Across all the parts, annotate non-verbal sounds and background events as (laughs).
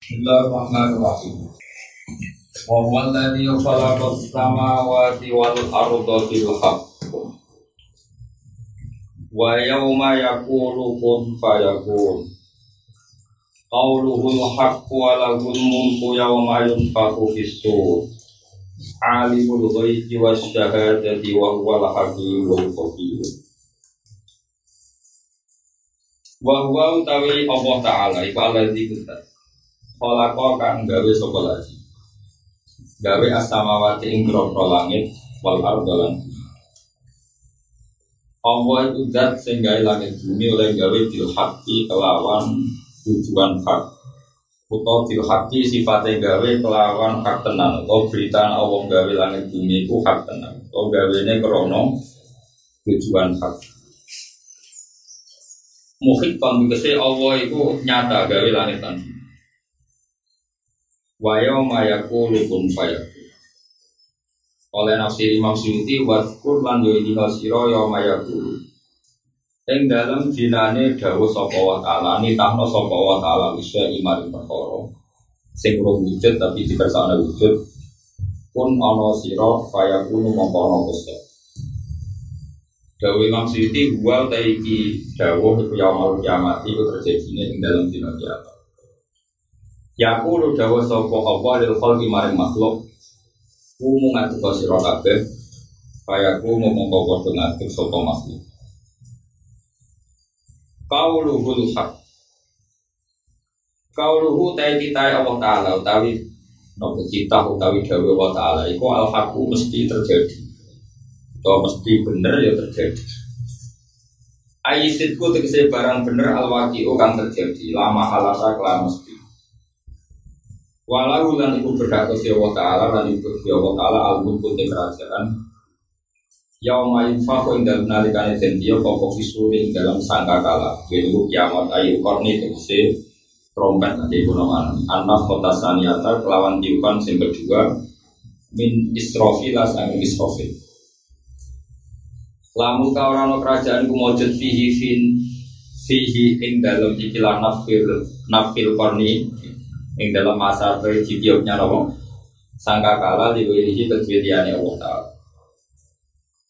Bismillahirrahmanirrahim. Wa huwa khalaqa as-samawati wal arda bil haqq. Wa yawma yaqulu kun fayakun. Qawluhul haqqu wa. Alimul ghaibi wasyahadati wa huwal hakimul khabir. Wa huwa utawi Allah Ta'ala. Khalaqa kang gawe sapa lagi. Gawe as-samawati ing langit wal arda lan bumi. Allah itu zat sing gawe langit bumi oleh gawe bil haqqi kelawan tujuan hak. Utawa bil haqqi sifate gawe kelawan hak tenan utawa berita Allah gawe langit bumi iku hak tenan. Utawa gawene krana tujuan hak. Muhit kon Allah itu nyata gawe langit bumi. Wa yauma yaqulu kun fayakun. Oleh nafsir Imam Suyuti waskur lan yo dina sira yauma yaqulu. Ing dalam dinane dawuh sapa wa taala nitahno sapa wa taala isya imari perkara. Sing wujud tapi dikersakne wujud. Kun ana sira fayakunu mongko ana Gusti. Dawuh Imam Suyuti wa ta iki dawuh iku yaumul kiamat iku terjadi ing dalam dina kiamat. Yakulu dawa sapa apa lil khalqi maring makhluk kumu ngatur sira kabeh kaya kumu mongko padha ngatur sapa makhluk. Kauluhul haq. Kauluhu tai kita Allah Ta'ala utawi Nopo cita utawi dawa Allah Ta'ala Iku al haqu mesti terjadi. Atau mesti bener ya terjadi. Ayisitku tegese barang bener al waqi'u kang terjadi. Lama halasa kelam mesti Walau lan iku berhak ke Allah Ta'ala lan iku ke Allah Ta'ala al-mulku te kerajaan. Yauma yunfaku ing dalam nalikane den dia pokok fisuri ing dalam sangka kala Yaitu kiamat ayu korni tegese trompet ibu nama anak kota saniata kelawan tiupan sing kedua min istrofi las angin istrofi Lamu kaurano kerajaan kumojud fihi fin fihi ing dalam ikilah nafil nafil korni ing dalam masa berjidioknya nopo sangka kala diwirihi kedwiliane Allah Ta'ala.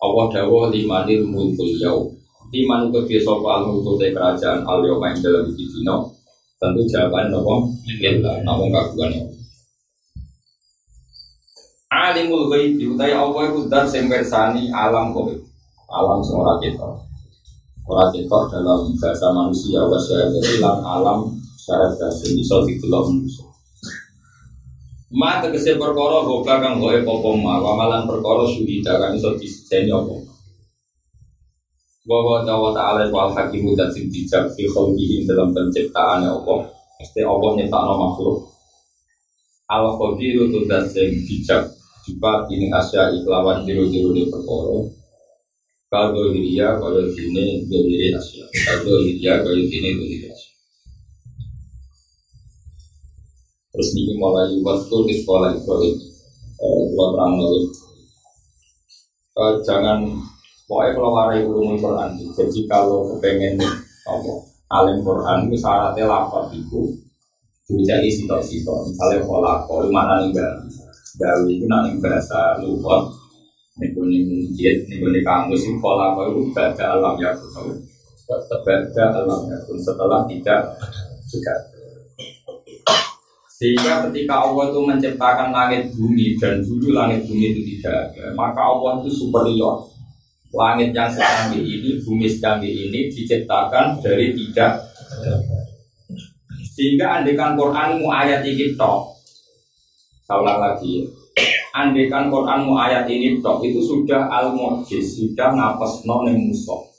Allah dawa limanil mulkul yau liman kedwe sopa al mulkul te kerajaan al yau main dalam dino tentu jawaban nopo lillah namun kaguan ya alimul ghaib utai Allah itu dat sing bersani alam kowe alam sing ora ketok. Ora ketok dalam bahasa manusia wasya jadi alam syarat dasar bisa didelok manusia Ma tegese perkara hoka kang goe popo ma? Wamalan perkara suhida kang iso diseni apa Wa wa ta'ala wal hakimu dan sing bijak fi khalqihi dalam penciptaan apa. Mesti apa nyiptakno makhluk? Al qadiru tu dan sing bijak juga ini asya iklawan jiru-jiru di perkara. Kalau dia kalau sini diri asya kalau dia kalau sini diri Terus ini mulai waktu di sekolah Ibrahim Dua terang lalu Jangan Pokoknya kalau warai ulumul Quran Jadi kalau kepengen apa, Alim Quran itu syaratnya lafad itu Dijadi sitok-sitok. Misalnya pola Kalau mana nih Dawi itu nanti bahasa lupa Nih mujid, nih kamus itu pola itu baca alam ya Baca alam ya Setelah tidak juga sehingga ketika Allah itu menciptakan langit bumi dan dulu langit bumi itu tidak ada, maka Allah itu superior. Langit yang secanggih ini, bumi secanggih ini diciptakan dari tidak. Sehingga andekan Quran mu ayat ini tok. Saya lagi. Andekan Quran mu ayat ini tok itu sudah al mujiz sudah ngapas non musuh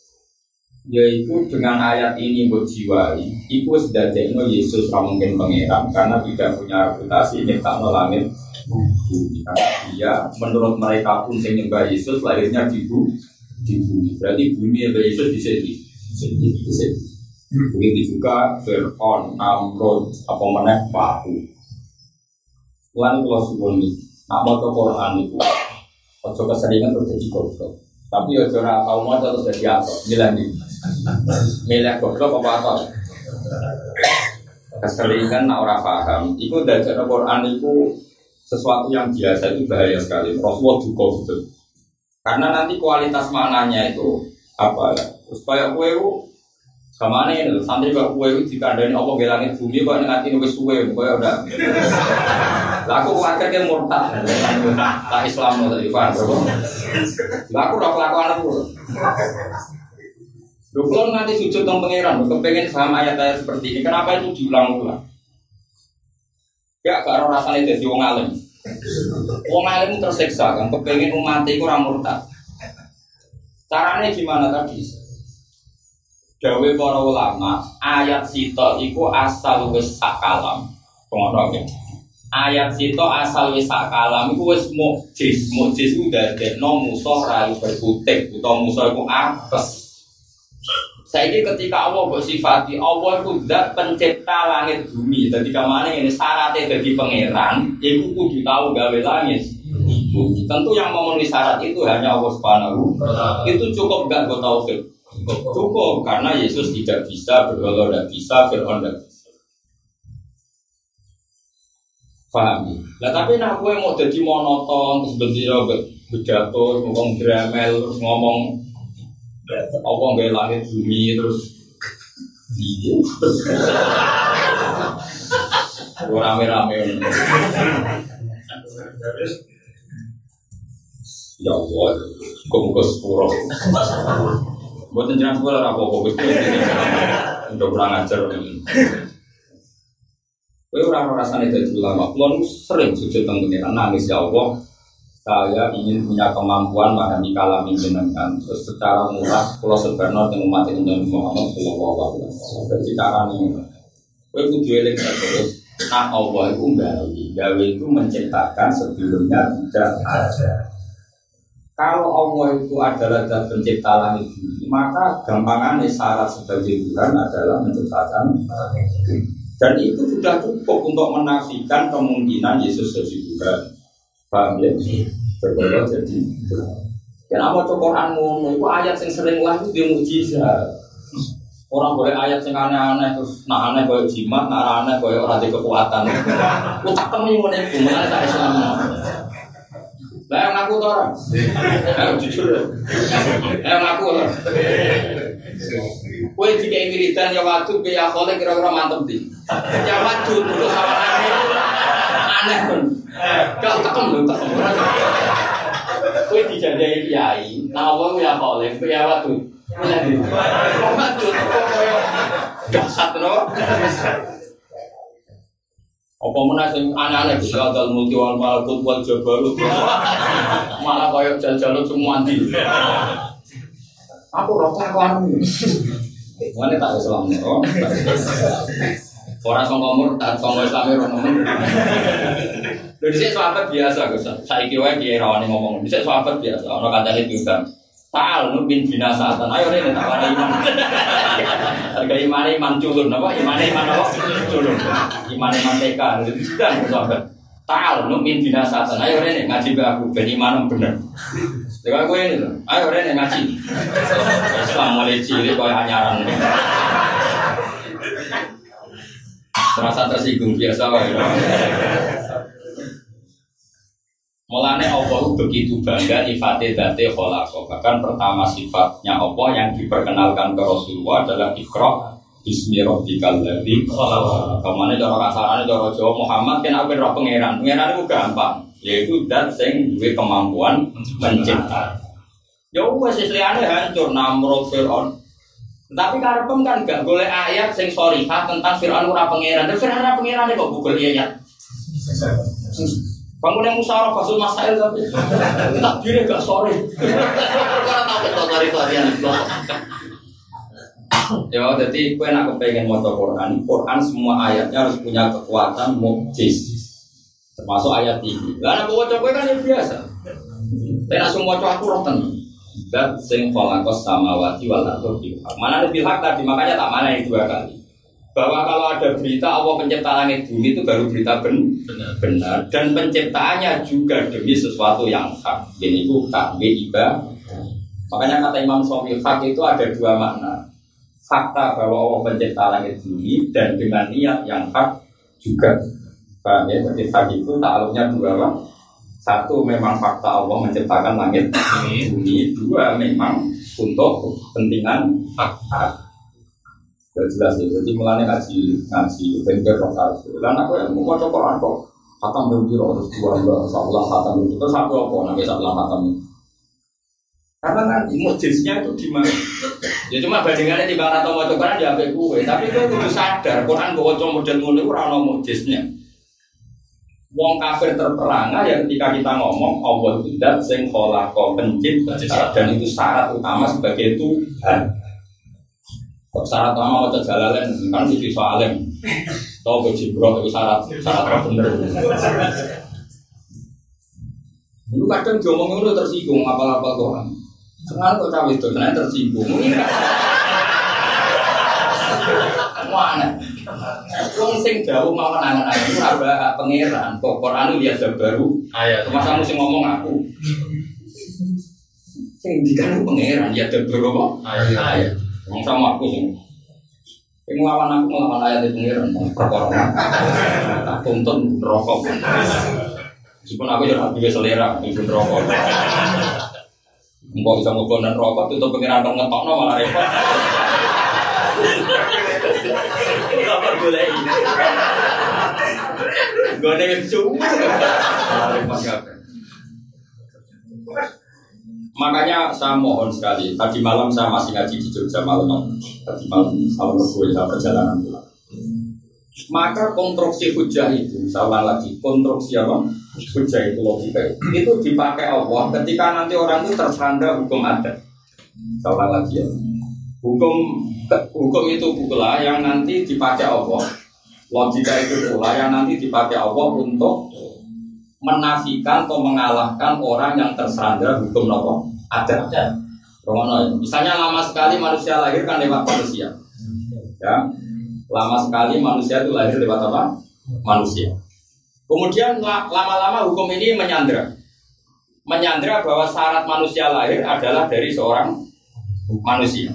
yaitu dengan ayat ini berjiwai itu sudah jadi Yesus mungkin pangeran karena tidak punya reputasi tak langit. Bumi karena dia menurut mereka pun yang nyembah Yesus lahirnya di bumi. Di bumi. Berarti bumi yang Yesus di sini. Di sini. Begitu juga Fir'aun, Namrud, apa mana Pahu. Tuhan kalau suwun nak mau Quran itu Ojo keseringan terjadi goblok. Tapi ojo ora tau mau terus jadi milih goblok apa apa keseringan nak ora paham. Iku dari Quran itu sesuatu yang biasa itu bahaya sekali. Rasulullah juga gitu. Karena nanti kualitas maknanya itu apa ya? Supaya kue itu sama ini santri kok kue itu dikandani apa gelangit bumi kok nanti nubes kue kue udah. Laku akhirnya murtad. Tak Islam tadi pak. Laku rok lakuan aku. Kalau nanti sujud tentang pangeran, kepengen paham ayat-ayat seperti ini, kenapa itu diulang-ulang? Ya, kalau rasanya jadi wong alim. Wong alim tersiksa kan, kepengen umat itu ramurta. Caranya gimana tadi? Dawe para ulama, ayat sito itu asal wis sakalam. Pengono Ayat sito asal wis sakalam itu wis mukjiz. Mukjiz itu no musuh rayu berkutik, atau musuh itu apes. Saya ketika Allah bersifati Allah itu zat pencipta langit bumi. Jadi ke mana ini syaratnya jadi pangeran, itu kudu tahu gawe langit. Bumi. Tentu yang memenuhi syarat itu hanya Allah Subhanahu. Itu cukup gak gue tahu Cukup karena Yesus tidak bisa, berdoa tidak bisa, Fir'aun tidak bisa. Paham? Nah tapi nak gue mau jadi monoton terus berdiri bedato, ngomong dramel, terus ngomong apa nggak langit bumi terus iya. Rame-rame. Ya Allah kok sepuro. Buat jenengan sepuro apa untuk kurang ajar. Kowe ora rasane dadi ulama. Kulo sering sujud teng nangis ya Allah saya ingin punya kemampuan memahami kalam jenengan. Terus secara murah kalau sebenarnya dengan umat ini Muhammad Shallallahu Alaihi Wasallam. Jadi cara ini gue kudu eling terus nah Allah itu gawe gawe itu menciptakan sebelumnya tidak ada. Kalau Allah itu adalah zat pencipta langit bumi maka gampangannya syarat sebagai Tuhan adalah menciptakan dan itu sudah cukup untuk menafikan kemungkinan Yesus jadi Tuhan Paham ya? Berbeda jadi Kenapa cok Quran ngono? Itu ayat yang sering lah itu dia mujizat. Orang boleh ayat yang aneh-aneh terus nak aneh kayak jimat, nak aneh kayak orang di kekuatan. Utak yang itu mana tak Islam. Lah yang tuh orang. Eh jujur ya. Eh yang ngaku lah. Kue jika wiridan ya waktu biaya kholek kira-kira mantep di. Ya waktu untuk sama aneh aneh pun. Tekem lho, tekem. Kowe dijajai kiai, nawa ya oleh, ya waktu. Dasar no. Apa mana sing aneh-aneh bisa dal multi wal malakut wal jabarut. Malah koyo jal-jalut semua di. Aku rokok aku anu. Mana tak Islam no. Orang songko murtad, songko Islam orang ngomong. Lho dhisik sahabat biasa Gus. Saiki wae kiai rawani ngomong. Dhisik sahabat biasa. Ono kancane diundang. Ta'al nubin binasatan. Ayo rene tak wani iman. Harga iman iman culun apa? Iman iman apa? Culun. Iman iman TK. Sudah sahabat. Ta'al nubin binasatan. Ayo rene ngaji be aku ben iman bener. Dengan gue ini. Ayo rene ngaji. Islam mulai cilik koyo anyaran. Terasa tersinggung biasa wae. Mulane Allah begitu bangga nyifate date kholako. Bahkan pertama sifatnya Allah yang diperkenalkan ke Rasulullah adalah ikra Bismi rabbikal ladzi khalaq. Cara kasarane cara Jawa Muhammad kan apa roh pangeran. Pangeran itu gampang, yaitu dat sing duwe kemampuan mencipta. Ya wes liyane hancur Namrud Firaun. Tapi karepem kan gak boleh ayat sing sorihah tentang Firaun ora pangeran. Dan Firaun ora pangeran kok Google ayat. Bangun yang musyawarah fasul masail tapi tak diri gak sore. Karena tahu kita cari varian Ya, jadi gue nak kepengen mau Quran. Quran semua ayatnya harus punya kekuatan mukjiz. Termasuk ayat ini. Lah aku gue kan ya biasa. Tapi semua cowok aku roh Dan sing kholakos samawati wal ardi. Mana lebih hak tadi makanya tak mana itu dua kali bahwa kalau ada berita Allah pencipta langit bumi itu baru berita ben benar. benar dan penciptaannya juga demi sesuatu yang hak ini itu takwi iba makanya kata Imam Sofi hak itu ada dua makna fakta bahwa Allah mencipta langit bumi dan dengan niat yang hak juga. Paham ya? Jadi hak itu takluknya dua apa? Satu memang fakta Allah menciptakan langit bumi. Dua memang untuk kepentingan hak. Gak jelas ya. Jadi mulanya ngaji ngaji bengkel rokal. Dan aku yang mau coba kok khatam berbiro terus dua dua salah khatam itu terus satu apa nanti khatam itu. Karena kan mujiznya itu di mana? Ya cuma bandingannya di bang atau mau Quran ya sampai gue. Tapi gue kudu sadar Quran gue coba model ngono itu rano mujiznya. Wong kafir terperangah ya ketika kita ngomong Allah tidak sing kholako pencipta dan itu syarat utama sebagai Tuhan. Kok syarat utama mau jalalen kan sih soalem. Tahu ke Jibril itu syarat syarat bener. Lu kadang diomongin lu tersinggung apa-apa Quran. Sekarang kok cawe itu, saya tersinggung. Mana? Wong sing jauh mau nangan aku ora pangeran. Kok Quran lihat baru ayat. Masa kamu sing ngomong aku. Sing dikan pangeran ya baru apa? Ayat. Wong sama aku sing Yang ngelawan aku ngelawan ayat itu pangeran. Tak tuntun rokok. Meskipun aku juga juga selera, itu rokok. Engkau bisa ngobon dan rokok itu pengiran dong ngetok no malah repot. Boleh ini? Gue ada yang cuma. Makanya saya mohon sekali. Tadi malam saya masih ngaji di Jogja malam. Tadi malam malam gue saya perjalanan pulang. Maka konstruksi hujah itu, saya lagi, konstruksi apa? Hujah itu logika itu dipakai Allah ketika nanti orang itu tersandar hukum adat. Saya lagi ya. Hukum hukum itu pula yang nanti dipakai Allah. Logika itu pula yang nanti dipakai Allah untuk menafikan atau mengalahkan orang yang tersandar hukum nopo adat. Misalnya lama sekali manusia lahir kan lewat manusia. Ya, Lama sekali manusia itu lahir lewat apa? Manusia. Kemudian lama-lama hukum ini menyandra. Menyandra bahwa syarat manusia lahir adalah dari seorang manusia.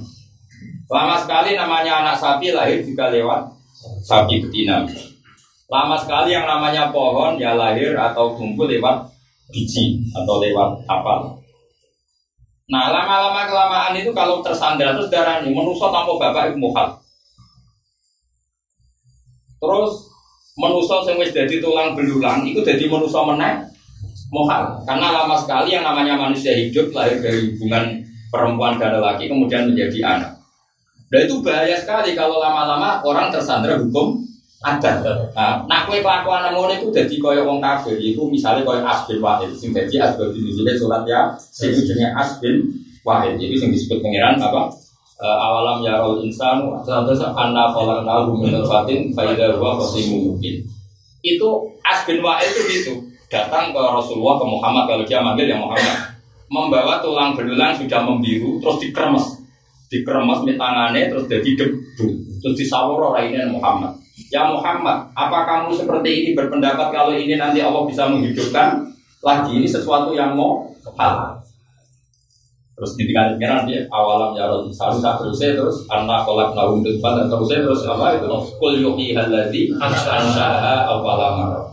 Lama sekali namanya anak sapi lahir juga lewat sapi betina. Lama sekali yang namanya pohon ya lahir atau tumbuh lewat biji atau lewat apa. Nah lama-lama kelamaan itu kalau tersandar terus darah ini menusuk tanpa bapak itu mukhal. Terus menuso wis dadi tulang belulang itu jadi menuso meneh mohal karena lama sekali yang namanya manusia hidup lahir dari hubungan perempuan dan laki kemudian menjadi anak. Dan itu bahaya sekali kalau lama-lama orang tersandra hukum ada. Nah, nak kue kelakuan ngono itu jadi koyo wong kafir. Itu misalnya koyo asbin wahid. Sing jadi asbin di sini surat ya. Sing jenenge asbin wahid. Jadi sing disebut pangeran apa? uh, awalam yarol insanu terus anna khalaqnahu min nutfatin fa idza huwa mubin. Itu Asbin Wa'il itu gitu. Datang ke Rasulullah ke Muhammad kalau dia manggil yang Muhammad. Membawa tulang belulang sudah membiru terus dikremes. Dikremes di tangannya terus jadi debu. Terus disawur orang Muhammad. Ya Muhammad, apa kamu seperti ini berpendapat kalau ini nanti Allah bisa menghidupkan? Lagi ini sesuatu yang mau hal. Terus ditinggal pengiran dia awalam ya roh satu satu saya terus anak kolak naum depan dan terus saya terus apa itu? Kul yuhi haladi ansaha awalam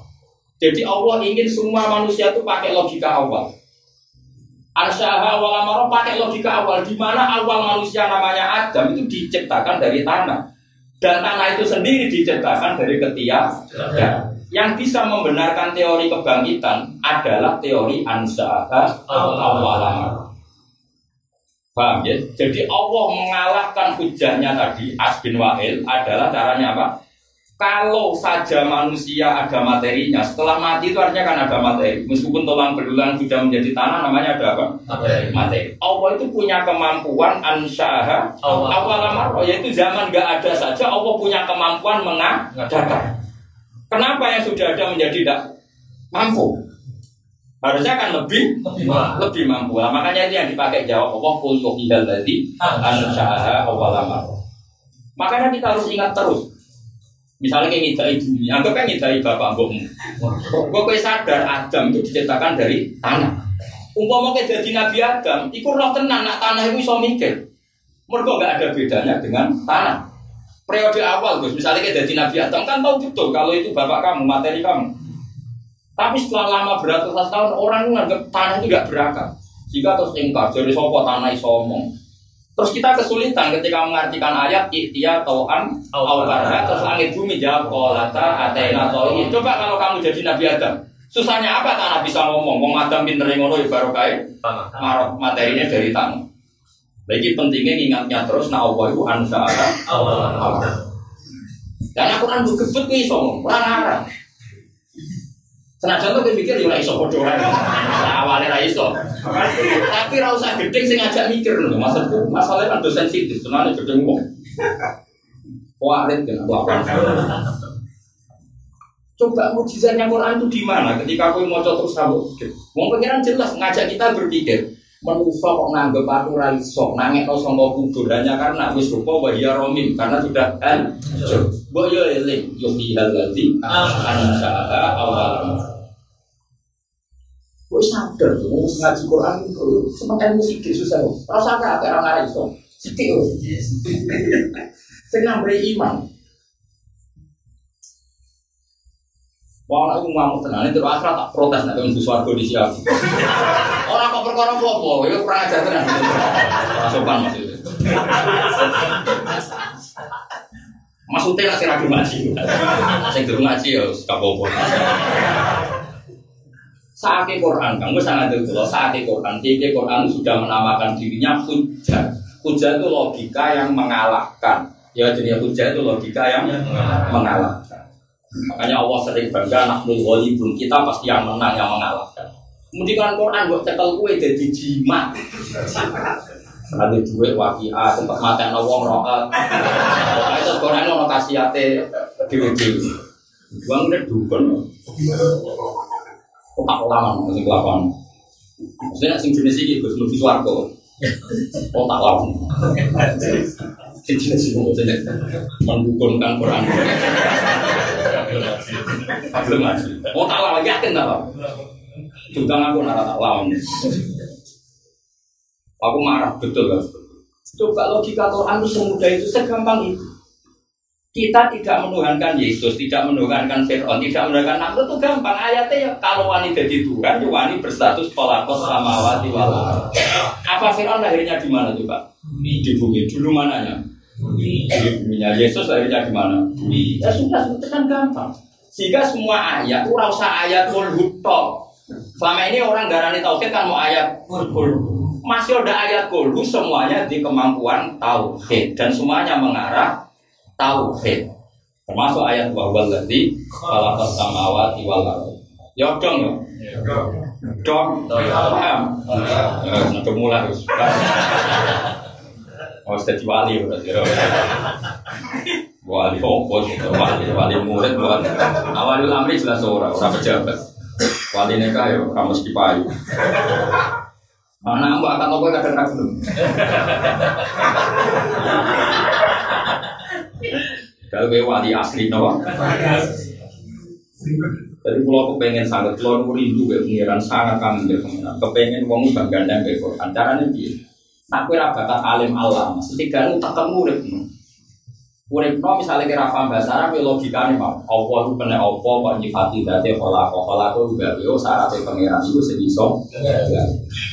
jadi Allah ingin semua manusia itu pakai logika awal Ansaha awalam pakai logika awal. Di mana awal manusia namanya Adam itu diciptakan dari tanah. Dan tanah itu sendiri diciptakan dari ketiak. Yang bisa membenarkan teori kebangkitan adalah teori ansaha awalam Paham ya? Jadi Allah mengalahkan hujahnya tadi Asbin Wahil adalah caranya apa? Kalau saja manusia ada materinya, setelah mati itu artinya kan ada materi. Meskipun tulang belulang sudah menjadi tanah, namanya ada apa? Materi. materi. Allah itu punya kemampuan ansyaha awal yaitu zaman gak ada saja Allah punya kemampuan mengadakan. Kenapa yang sudah ada menjadi tidak mampu? harusnya kan lebih lebih, lebih mampu. Nah, makanya itu yang dipakai jawab Allah kul yuhidal ladzi ansyaha awal Makanya kita harus ingat terus. Misalnya kayak ngidai bumi, anggap kan ngidai bapak mbokmu. Gue sadar Adam itu diciptakan dari tanah. Umpama kayak jadi Nabi Adam, ikut roh tenan, nak tanah itu bisa mikir. Mereka nggak ada bedanya dengan tanah. Periode awal, Gus, misalnya kita jadi Nabi Adam kan tahu betul kalau itu bapak kamu, materi kamu. Tapi setelah lama beratus tahun orang menganggap tanah itu nggak berakar. Jika terus ingkar, jadi sopo tanah isomong. Terus kita kesulitan ketika mengartikan ayat ikhtia tau'an awkarha terus langit bumi jawab kolata atena to'i. Coba kalau kamu jadi Nabi Adam, susahnya apa tanah bisa ngomong? Wong Adam pinter ngono ya baru kayak marok materinya dari tanah. Lagi pentingnya ingatnya terus nah Allah itu ansa awal. Dan aku kan gebut nih orang arah. Senajan tuh pikir ya iso podo Awalnya ra iso. Tapi ra usah gedeng sing ngajak mikir lho. Maksudku masalahnya kan dosen sensitif, sebenarnya gedeng wong. Warit kan apa? Coba mujizatnya Quran itu di mana? Ketika aku mau terus kamu, mau pengiran jelas ngajak kita berpikir. Manusia kok nganggep aku ra iso, nangek no sangka kubur hanya karena wis rupa wa ya romim karena sudah kan. Mbok yo eling yo hal ladzi ansa'a awal. Sadar, gue ngaji Quran itu semakin musik susah loh. Rasa apa kayak orang lain itu, sedih loh. Saya nambah iman. Wah, aku mau tenang, itu asal tak protes nanti untuk suatu di siap. Orang kok perkara apa? Ya kurang ajar tenang. Sopan maksudnya. Maksudnya lah sih ngaji. Saya ngaji ya, kabobo saat Quran, kamu sangat kalau saat Quran, tiga Quran sudah menamakan dirinya hujah. Hujah itu logika yang mengalahkan. Ya jadi hujah itu logika yang mengalahkan. Makanya Allah sering bangga naknul pun kita pasti yang menang yang mengalahkan. Kemudian kan Quran buat cekel kue jadi jimat. Ada duit wakia tempat mata yang wong rokat. Itu Quran ono kasihate dewi-dewi. Uang udah dukun. Kok tak lawan sing kelakuan. Maksudnya sing jenis iki Gus mlebu swarga. Oh tak lawan. Sing jenis iki maksudnya mendukungkan Quran. Belum ngaji. Oh tak lawan yakin tak lawan. Juga aku nara tak lawan. Aku marah betul kan. Coba logika Quran itu semudah itu, segampang itu. Kita tidak menuhankan Yesus, tidak menuhankan Fir'aun, tidak menuhankan Namrud itu gampang. Ayatnya ya kalau wani jadi Tuhan, ya wani berstatus pelakos samawati wal Apa Fir'aun lahirnya di mana coba? Di bumi. Dulu mananya? Di buminya. Yesus lahirnya di mana? Bumi. Ya sudah, itu kan gampang. Sehingga semua ayat, itu rasa ayat kulhuto. Selama ini orang darani tauhid kan mau ayat kulhu. Masih ada ayat kulhu semuanya di kemampuan tauhid dan semuanya mengarah tauhid. Termasuk ayat bahwa lagi kalau samawati wal Ya dong ya. Dong. Paham? Ya, sudah mulai harus. Oh, jadi wali berarti. Wali opo wali wali murid wali. Awalul amri jelas orang, orang pejabat. Wali nikah ya kamu payu. Anak mbak akan nopo kadang kadang kalau gue wali asli nawa. Jadi kalau aku pengen sangat, kalau aku rindu gue pengiran sangat kangen gue pengiran. Kepengen wong bangga dan gue Quran. Caranya gitu. Nah, gue rabakat alim alam. Setiga itu tak temu urip. Urip no misalnya kira paham bahasa Arab, nih mau. Allah itu kena Allah, kok nyifati dati kolak kolak itu juga yo syaratnya pengiran itu sedisong.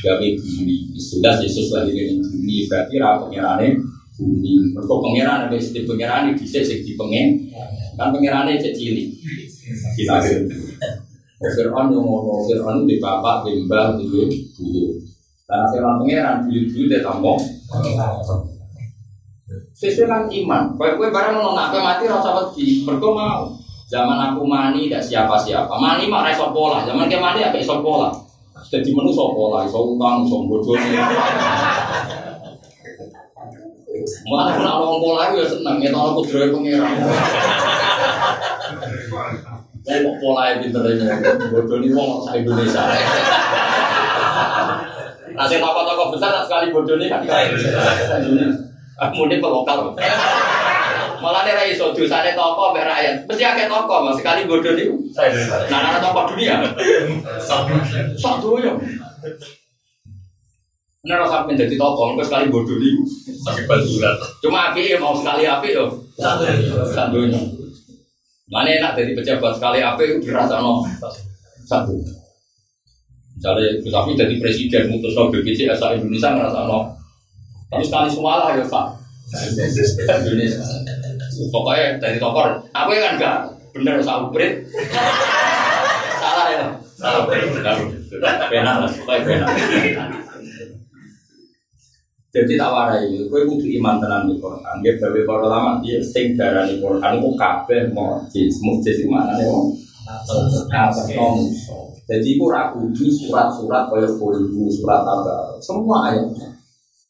Gak bumi. Sudah Yesus lagi di bumi berarti rakyat pengirannya bumi. Mereka pangeran ada istilah pangeran di bisa di pengen. Kan itu cilik. Kita (laughs) Fir'aun yang mau Fir'aun di bapak, di mbah, di. Karena Fir'aun pangeran bulu-bulu dia tambah. Sesuai kan iman. Kue kue barang mau nak mati rasa wedi. Mereka mau. Zaman aku mani tidak siapa-siapa. Mani mah reso pola. Zaman ke mani apa iso pola. Jadi menu so pola, iso utang, iso bodoh. Malah kena orang pola ya seneng ya tau aku dhewe pengiran. Saya kok pola ya pinter ini bodoh ini mau saya Indonesia. Nah, saya toko-toko besar sekali bodoh ini kan Mungkin ke lokal. Malah nih rai so dosane toko mbek rakyat. Mesti akeh toko, mas sekali bodoh nih. Nah, ana toko dunia. Sok dunia. Ini rasa pengen jadi tokoh, enggak sekali bodoh itu. Pakai bantuan. Cuma api ya mau sekali api yo. Satunya. Mana enak jadi pejabat sekali api itu dirasa no satu. Misalnya Gus jadi presiden, mutus no BPJS asal Indonesia ngerasa no. Tapi sekali semua lah ya Pak. Indonesia. Pokoknya dari tokor, apa kan enggak bener usah uprit. Salah ya. Salah. Benar lah, pokoknya benar. Jadi tak warai, kowe kudu iman tenan di Quran. Dia gawe para ulama dia sing darani Quran iku kabeh mukjiz, mukjiz iku maknane wong. Jadi iku ora kudu surat-surat kaya kulhu, surat apa, semua ayatnya.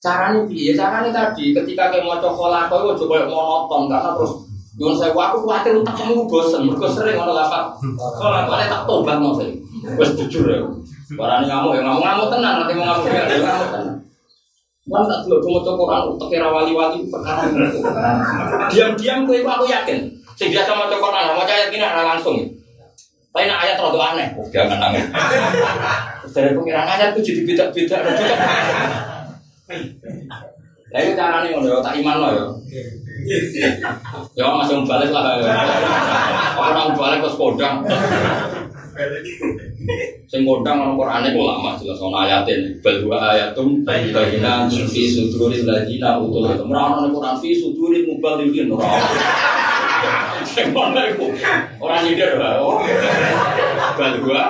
Caranya piye? Caranya tadi ketika kayak mau cokola kau ojo koyo monoton karena terus Nyuwun saya aku khawatir tak kamu bosen, mereka sering ngono lapat. Kalau lapat tak tobat mau saya. Wes jujur ya. Barang ngamuk ya ngamuk-ngamuk tenang, nanti mau ngamuk ya ngamuk tenang. Wan tak dulu cuma cuma Quran untuk kira wali-wali perkara Diam-diam gue aku yakin. Sing biasa mau Quran, mau ayat gini ada langsung. Tapi nak ayat terlalu aneh. Oh, jangan nangis. Dari pengiran ayat itu jadi beda-beda. Lah itu carane ngono tak iman lo ya. Ya masih balik lah. Orang balik ke kodang. Sing kodang ono Qur'ane kok lama jelas ono ayatin. Bal wa ayatum bayyinatun fi suduril ladina utul. Ora ono Qur'an fi suduril muballighin ora. Sing ono iku ora nyindir. Bal wa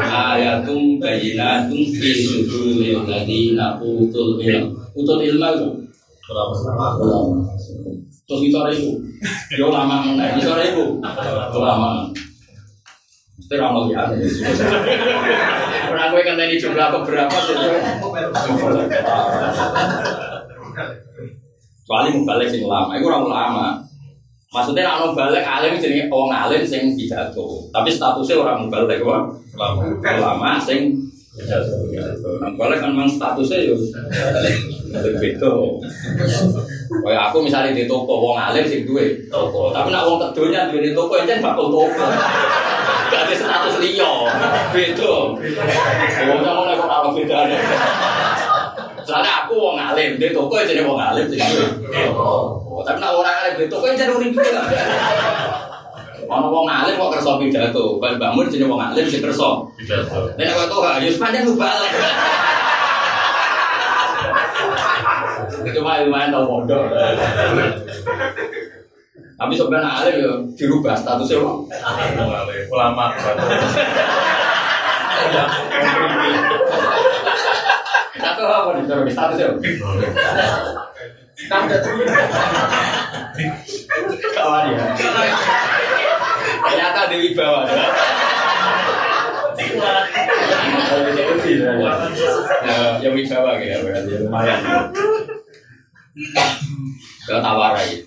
ayatum bayyinatun fi suduril ladina utul ilm. Utul ilmu itu. Terus itu itu, yo lama meneh. Itu itu, lama. Mesti ramal ya. Orang gue kan tadi jumlah beberapa Soalnya mau balik sing lama, itu orang lama. Maksudnya nak mau balik alim jadi orang alim sing pidato. Tapi statusnya orang mau balik wah lama, lama sing pidato. Nah balik kan memang statusnya yo beda. Kayak aku misalnya di toko wong alim sing duwe toko, tapi nak wong kedonya duwe di toko enten bakal toko. Gak ada status liya. Beda. Wong sama nek kok apa bedane. Soalnya aku wong alim, di toko jadi wong alim jadi toko. Tapi nak orang alim di toko jadi urip Ono wong alim kok kersa pidato, kaya Mbak Mun jadi wong alim sing kersa. Pidato. Nek kok tuh ya sepanjang lu balik. Cuma lumayan tau bodoh. Tapi sebenarnya alim ya dirubah statusnya wong. Ulama. Atau apa nih coba statusnya? Kawan ya. Ternyata Dewi bawah. Ya, yang wibawa ya berarti lumayan. Kalau tawarai.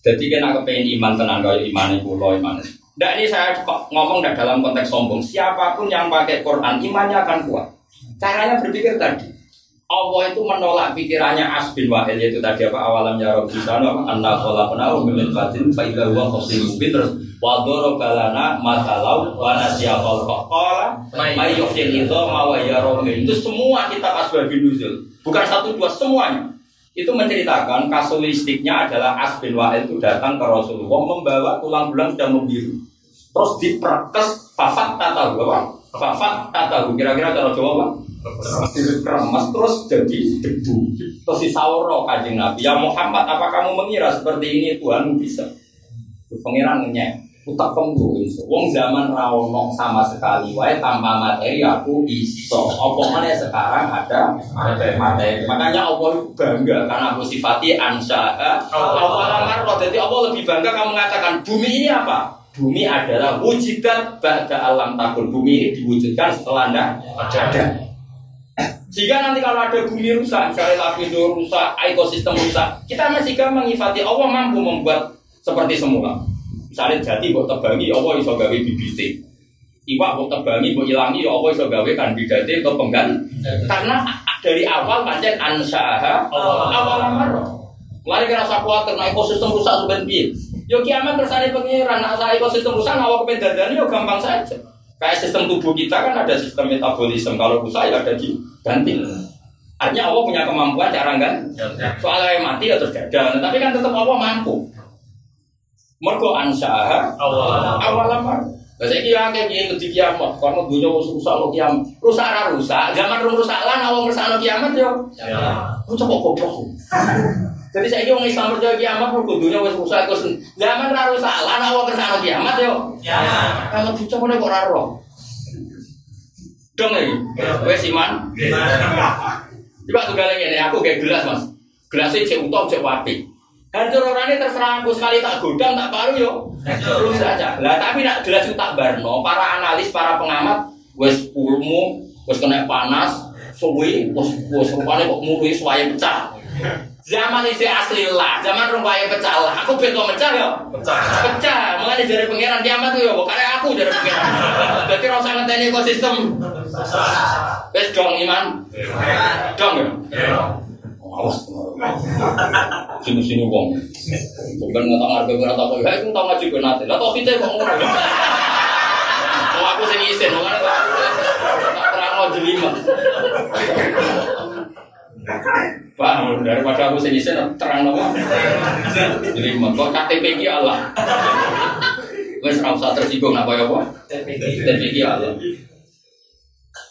Jadi kan aku pengen iman tenang kalau iman itu lo iman. Nah ini saya ngomong dalam konteks sombong. Siapa pun yang pakai Quran imannya akan kuat. Caranya berpikir tadi. Allah itu menolak pikirannya Asbin Wahil yaitu tadi apa awalam ya Rabbi sana apa anna khalaqnahu min fatin fa idza huwa qasim mubin terus wa balana matalau wa nasiya khalqa qala may ya Rabbi itu semua kitab asbabun nuzul. Bukan satu dua semuanya. Itu menceritakan kasuistiknya adalah As bin Wa'il itu datang ke Rasulullah membawa tulang belang sudah membiru. Terus diperkes fafat tata apa? Fafat tata kira-kira cara Jawa apa? Kremas terus jadi debu. Terus disawro kajing Nabi ya Muhammad apa kamu mengira seperti ini? Tuhan bisa. Pengirannya utak pembu wong zaman rawono sama sekali. Wae tanpa materi aku iso. Apa mana sekarang ada materi? Makanya Allah bangga karena aku sifati ansha Allah jadi Allah lebih bangga kamu mengatakan bumi ini apa? Bumi adalah wujudan ba'da alam takun bumi ini diwujudkan setelah anda ada. jika nanti kalau ada bumi rusak, misalnya lapindo rusak, ekosistem rusak, kita masih gampang mengifati Allah mampu membuat seperti semula. Misalnya jadi buat tebangi, Allah iso gawe bibit. Iwak buat tebangi, buat ilangi, Allah iso gawe kan bidate atau penggan. Karena dari awal pancen ansaha awal amar. Mulai kira rasa kuat karena ekosistem rusak sebenarnya. Yo kiamat kersane pengiran, nah ekosistem rusak awal kepedadani yo gampang saja. Kayak sistem tubuh kita kan ada sistem metabolisme. Kalau rusak ya ada diganti. Artinya Allah punya kemampuan cara kan? Soalnya yang mati ya terus gagal. Tapi kan tetap Allah mampu. Mergo ansaha awal awalamar. Lah saiki akeh piye ngedi kiamat, karena dunya wis rusak lo kiamat. Rusak ora rusak, zaman rusak lan rusak kiamat yo. Ku coba goblok. (laughs) Jadi saya wong Islam percaya kiamat mergo dunya wis rusak terus zaman rusak lan awang rusak kiamat yo. Kalau bocah kok ora roh. Dong iki. Wes iman. Coba tuh kalian ini, aku kayak gelas mas. Gelasnya cek utuh, cek wapi. Hancur orangnya terserah aku sekali tak godang, tak paru yo. Terus saja. Lah tapi nak gelas itu tak barno. Para analis, para pengamat, wes ulmu, wes kena panas, suwi, wes wes rupanya kok mului suaya pecah. Zaman ini asli lah, zaman rupanya pecah lah. Aku beto pecah yo. Pecah, mengenai dari pangeran kiamat tuh yo. Karena aku dari pangeran. Jadi rasa ngenteni ekosistem. Wes dong iman. Dong ya. Awas. Sini sini wong. Bukan nggak harga berat apa ya? Itu tahu ngaji gue nanti. Lah tau kita kok ngono. Mau aku sing isin, mau kan tak terang mau jelima. Pak, daripada aku sing isin terang nopo. Jelima. Kok KTP ki Allah. Wes ora usah tersinggung apa ya, Pak? KTP ki Allah.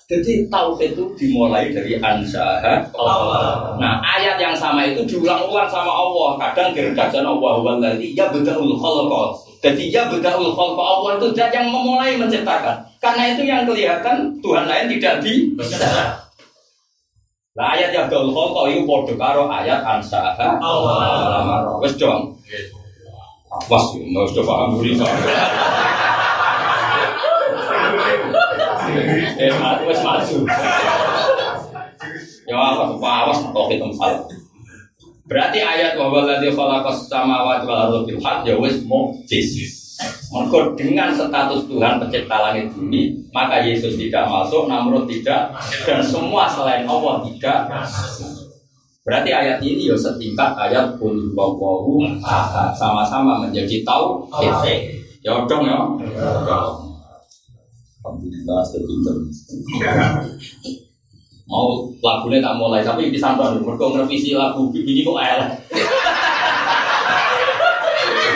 Jadi tauhid itu dimulai dari ansaha Nah ayat yang sama itu diulang-ulang sama Allah. Kadang gergajan Allah Walladhi ya beda'ul khalqa. Jadi ya beda'ul khalqa Allah itu zat yang memulai menciptakan. Karena itu yang kelihatan Tuhan lain tidak bisa Nah ayat ya beda'ul khalqa itu bodoh karo ayat ansaha Allah. Wes dong Awas, mau coba paham dulu Eh, wes maju. Ya awas kok itu salah. Berarti ayat wa walladzi khalaqas samawati wal arda bil haqq ya wis mukjiz. Maka dengan status Tuhan pencipta langit bumi, maka Yesus tidak masuk, Namrud tidak, dan semua selain Allah tidak. Berarti ayat ini ya setingkat ayat pun bawahu sama-sama menjadi tahu. Ya dong ya. Alhamdulillah sepinter. Mau lagunya tak mulai, tapi bisa nonton. Mereka ngerevisi lagu ini kok elek.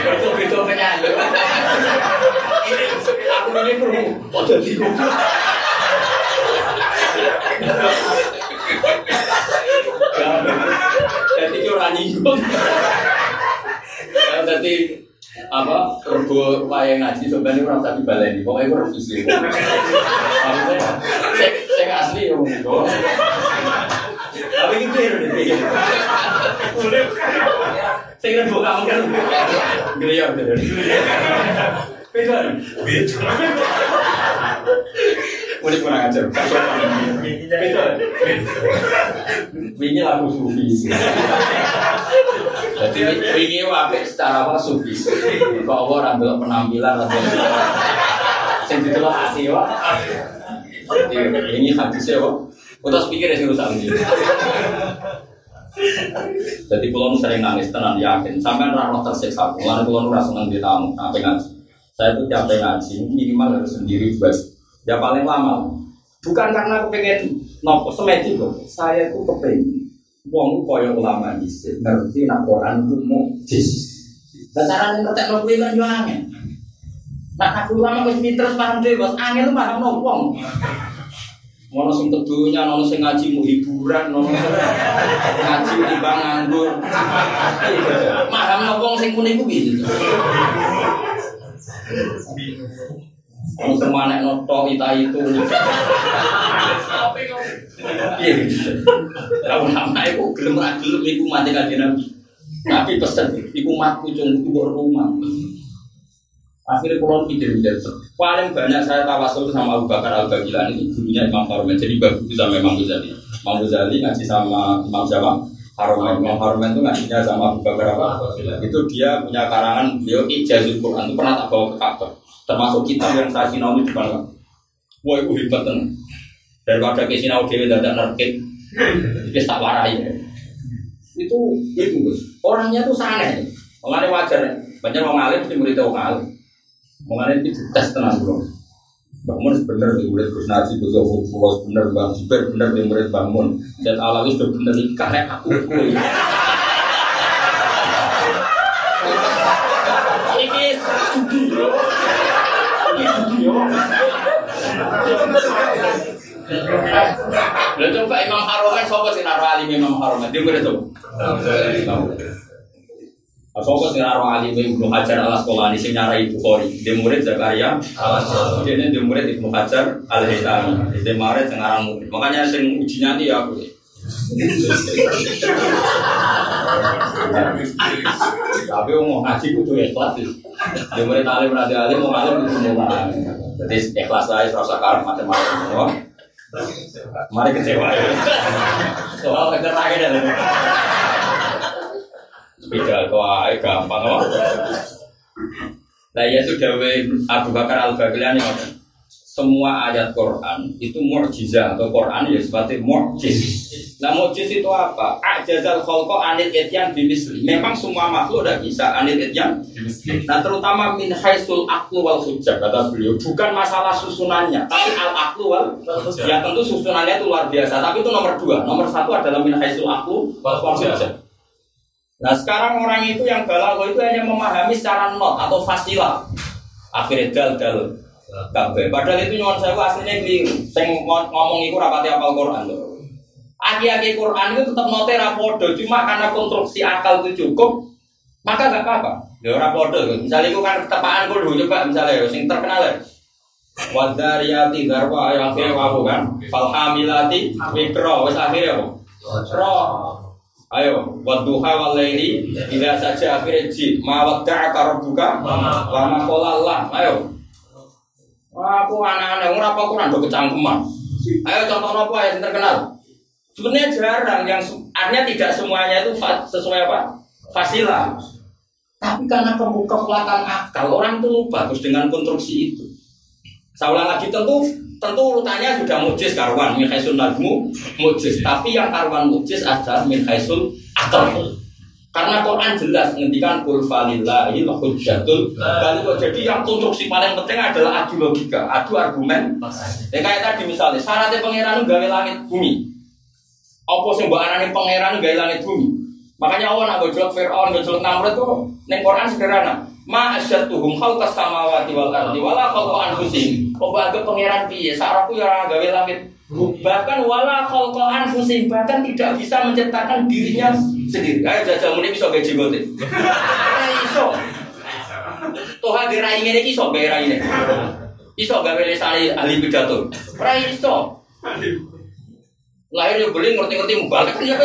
Betul-betul penyanyi. Aku ini perlu. Oh jadi Jadi itu orang nyinggung. Jadi apa? Rego wayang ngaji sebenarnya orang tak dibaleni. Pokoknya gue revisi saya asli ya ngomong tapi itu ya udah pikir saya kira buka kamu kan. Geliyor gitu beda. Beda Udah kurang ajar, Ini lagu sufi Jadi ini wape secara apa sufi. Kok Allah orang penampilan atau sing ditelok hati wa. Jadi ini hadisnya wa. Udah pikir ya sih rusak ini. Jadi pulau sering nangis tenang yakin. Sampai rano tersiksa. Mulai pulau nurah seneng di tamu. Apa ngaji? Saya tuh capek ngaji minimal harus sendiri buat ya paling lama. Bukan karena aku pengen nopo semedi kok. Saya tuh kepengen wong kaya ulama dhisik ngerti nak Quran ku mukjiz. Lah carane ngerti no kuwi kan angel. Nak aku ulama wis pinter paham dhewe, Bos. Angel paham no wong. Ono sing kedunya, ono sing ngaji mu hiburan, ono ngaji timbang nganggur. Paham no wong sing kune ku gitu. Ono sing manek noto ita itu. Iya. Lah ulama iku gelem ra iku mati kanjeng Nabi. Nabi pesen iku matku cung keluar rumah. Akhirnya kalau pikir paling banyak saya tawasul sama Abu Bakar Al Bagilan itu gurunya Imam Harumen jadi bagus sama Imam Ghazali. Imam Ghazali ngaji sama Imam siapa? Harumen. Imam Harumen itu ngajinya sama Abu Bakar apa? Itu dia punya karangan beliau Ijazul Quran itu pernah tak bawa ke Ka'bah. Termasuk kitab yang saya sinau di depan. Wah itu hebat tenang. Daripada ke sinau dewi tidak nerkit, kita tak warai. Itu itu orangnya tuh saneh. Mengenai wajar, banyak orang alim mesti murid orang alim. Mengenai itu tes tenang bro. Bangun bener di murid Gus Naji, Gus Yofu, Pulau bener, Bang Zubair bener di murid bangun. Dan Alawi sudah bener karek aku. Ini judi. Ini judi Lalu coba Imam Haromen, siapa sih naruh alim Imam Haromen? Dia murid tuh. Sopo sing aran alim Ibnu Hajar al Asqalani sing nyarai Bukhari, dia murid Zakaria al Asqalani. Dia dia murid Ibnu Hajar al Haytami. Dia murid sing aran murid. Makanya sing uji nanti ya aku. Tapi mau ngaji kudu ikhlas. Dia murid alim rada alim mau alim kudu mau. Jadi ikhlas aja rasa karep macam-macam semua. Mari kecewa. Soal kecerdasan dan sepeda ae gampang kok. Nah ya dawe Abu Bakar Al Baghdadi semua ayat Quran itu mukjizat atau Quran ya seperti mukjiz. Nah mukjiz itu apa? Ajazal khalqa anil ityan bimisli. Memang semua makhluk udah bisa anil ityan. Nah terutama min haisul aklu wal hujjah kata beliau. Bukan masalah susunannya, tapi al aklu wal Ya tentu susunannya itu luar biasa. Tapi itu nomor dua. Nomor satu adalah min haisul aklu wal hujjah. Nah sekarang orang itu yang balago itu hanya memahami secara not atau fasilah. Akhirnya dal dal kabeh. Padahal itu nyuwun saya aslinya keliru. Sing ngomong itu rapati apal Quran loh. Aki-aki Quran itu tetap note rapodo, cuma karena konstruksi akal itu cukup, maka gak apa-apa. Ya rapodo. Misalnya itu kan tepaan kudu coba misalnya sing terkenal ya. Wadariyati darwa yang akhirnya wabu kan. Falhamilati mikro wes akhirnya apa? Roh. Ayo, wadduha wal laili idza saja akhirnya ji ma wadda'aka rabbuka wa ma qala Aku anak-anak ora apa Quran do kecangkeman. Ayo contoh apa yang terkenal? Sebenarnya jarang yang artinya tidak semuanya itu sesuai apa? Fasilah. Tapi karena kekuatan akal orang itu terus dengan konstruksi itu. Saya ulang lagi tentu tentu urutannya sudah mujiz karwan min khaisul najmu mujiz tapi yang karwan mujiz adalah min khaisul akal karena Quran jelas menghentikan kul falillahi hujjatul baligh jadi yang konstruksi paling penting adalah adu logika adu argumen. Ya kayak tadi misalnya syaratnya pangeran gawe langit bumi. Apa sih mbak anane pangeran gawe langit bumi? Makanya Allah nak gojlok Fir'aun gojlok Namrud tuh neng Quran sederhana. Ma asyatuhum khalqas samawati wal ardi wala khalqa anfusihim. Kok anggap pangeran piye? Saraku ya gawe langit bahkan wala khalqa anfusihim bahkan tidak bisa menciptakan dirinya sendiri. Ayo jajal muni bisa gaji gote iso. Toh hadir rai ngene iso gawe rai ini iso gawe lesane ahli pidato? Ora iso. Lahir yo beli ngerti-ngerti mubalik kan ya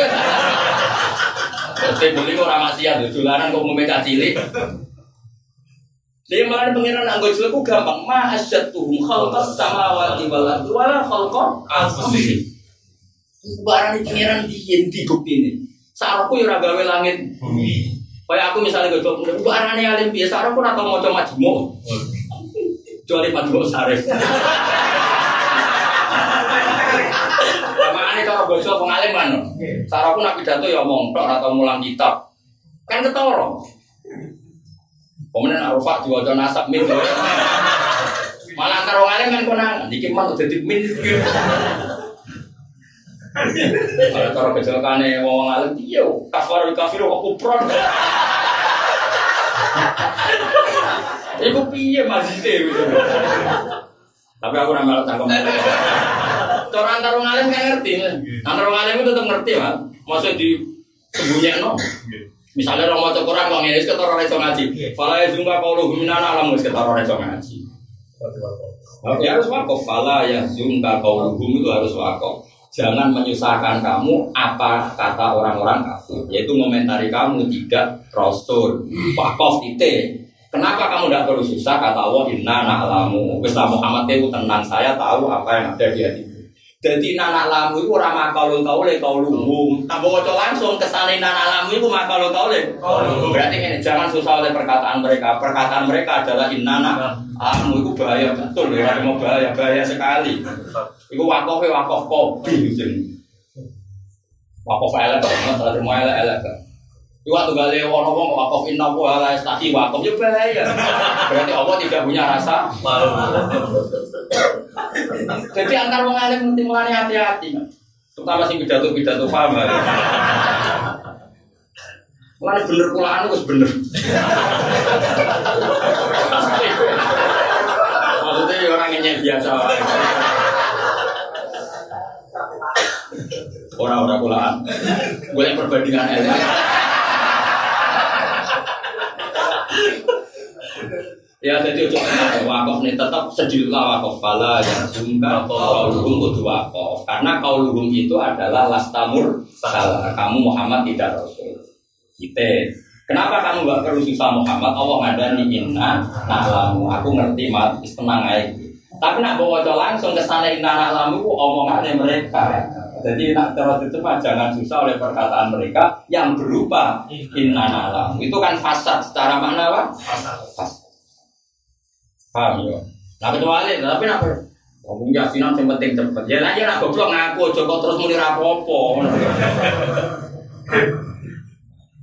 beli orang maksiat, dolanan kok mau cilik. Dia malah pengiran anggota jelekku gampang. Ma asyatuhum khalqas samawati wal ardi wala khalqa anfusihim. Barang pengiran di bukti ini. Sarapku ya ora gawe langit bumi. Kayak aku misalnya gue coba, gue arane alim biasa, aku atau mau coba majmu, kecuali majmu sarif. Makanya kalau gue coba pengalim kan, sarapku nak pidato ya omong tok atau mulang kitab, kan ketoro. Kemudian arufah diwajah nasab min. Malah antar wong alim kan konangan, iki mah dadi min. Kalau cara kecelakaane wong alim iya kafar kafir kok kupron. Iku piye masjide gitu. Tapi aku ora melok cangkem. Cara antar wong alim kan ngerti. Antar wong alim itu tetep ngerti, Mas. Maksud di sembunyikan Misalnya orang mau Quran kok ngene ketara ora iso ngaji. Fala ya zunga qaulu minana alam wis ketara ora iso ngaji. Ya harus wakaf. Fala ya zunga qaulu itu harus wakaf. Jangan menyusahkan kamu apa kata orang-orang kafir, yaitu komentari kamu tidak rasul. Wakaf itu. Kenapa kamu tidak perlu susah? Kata Allah, Inna na'lamu. Islam Muhammad itu tenang, saya tahu apa yang ada di hati jadi nanak lamu itu orang makhluk kau lumum. Tanpa kocok langsung ke sana nanak lamu itu kau le. Berarti ini jangan susah oleh perkataan mereka. Perkataan mereka adalah inana lamu itu bahaya betul ya. Mau bahaya bahaya sekali. Itu wakof wakof kopi gitu. Wakof elek banget. Tadi mau elek elek. Itu waktu gali orang ngomong wakof inna wa ala estaki wakof ya bahaya. Berarti Allah tidak punya rasa malu. Jadi antar wong alim mesti mulane hati-hati. Terutama sing pidato-pidato paham. ya. Mulane bener kulaan wis bener. Maksudnya ya orang yang biasa. Orang-orang kulaan. Boleh perbandingan ilmu. Ya jadi ojo kena wakaf nih tetap sedihlah wakaf pala ya sungka kauluhum kudu wakaf. Karena kauluhum itu adalah lastamur salah. Kamu Muhammad tidak rasul. Kita kenapa kamu gak perlu susah Muhammad? Allah ngadani inna na'lamu. Aku ngerti mat. Wis tenang aja tapi nak bawa langsung ke sana inna na'lamu omongannya mereka. Jadi nak terus itu mah jangan susah oleh perkataan mereka yang berupa inna na'lamu. Itu kan fasad secara makna apa? Fasad. Paham ya? Nah kecuali, tapi nak Ngomong yasinan yang penting cepet. Ya lah ya goblok ngaku aja kok terus muni rapopo.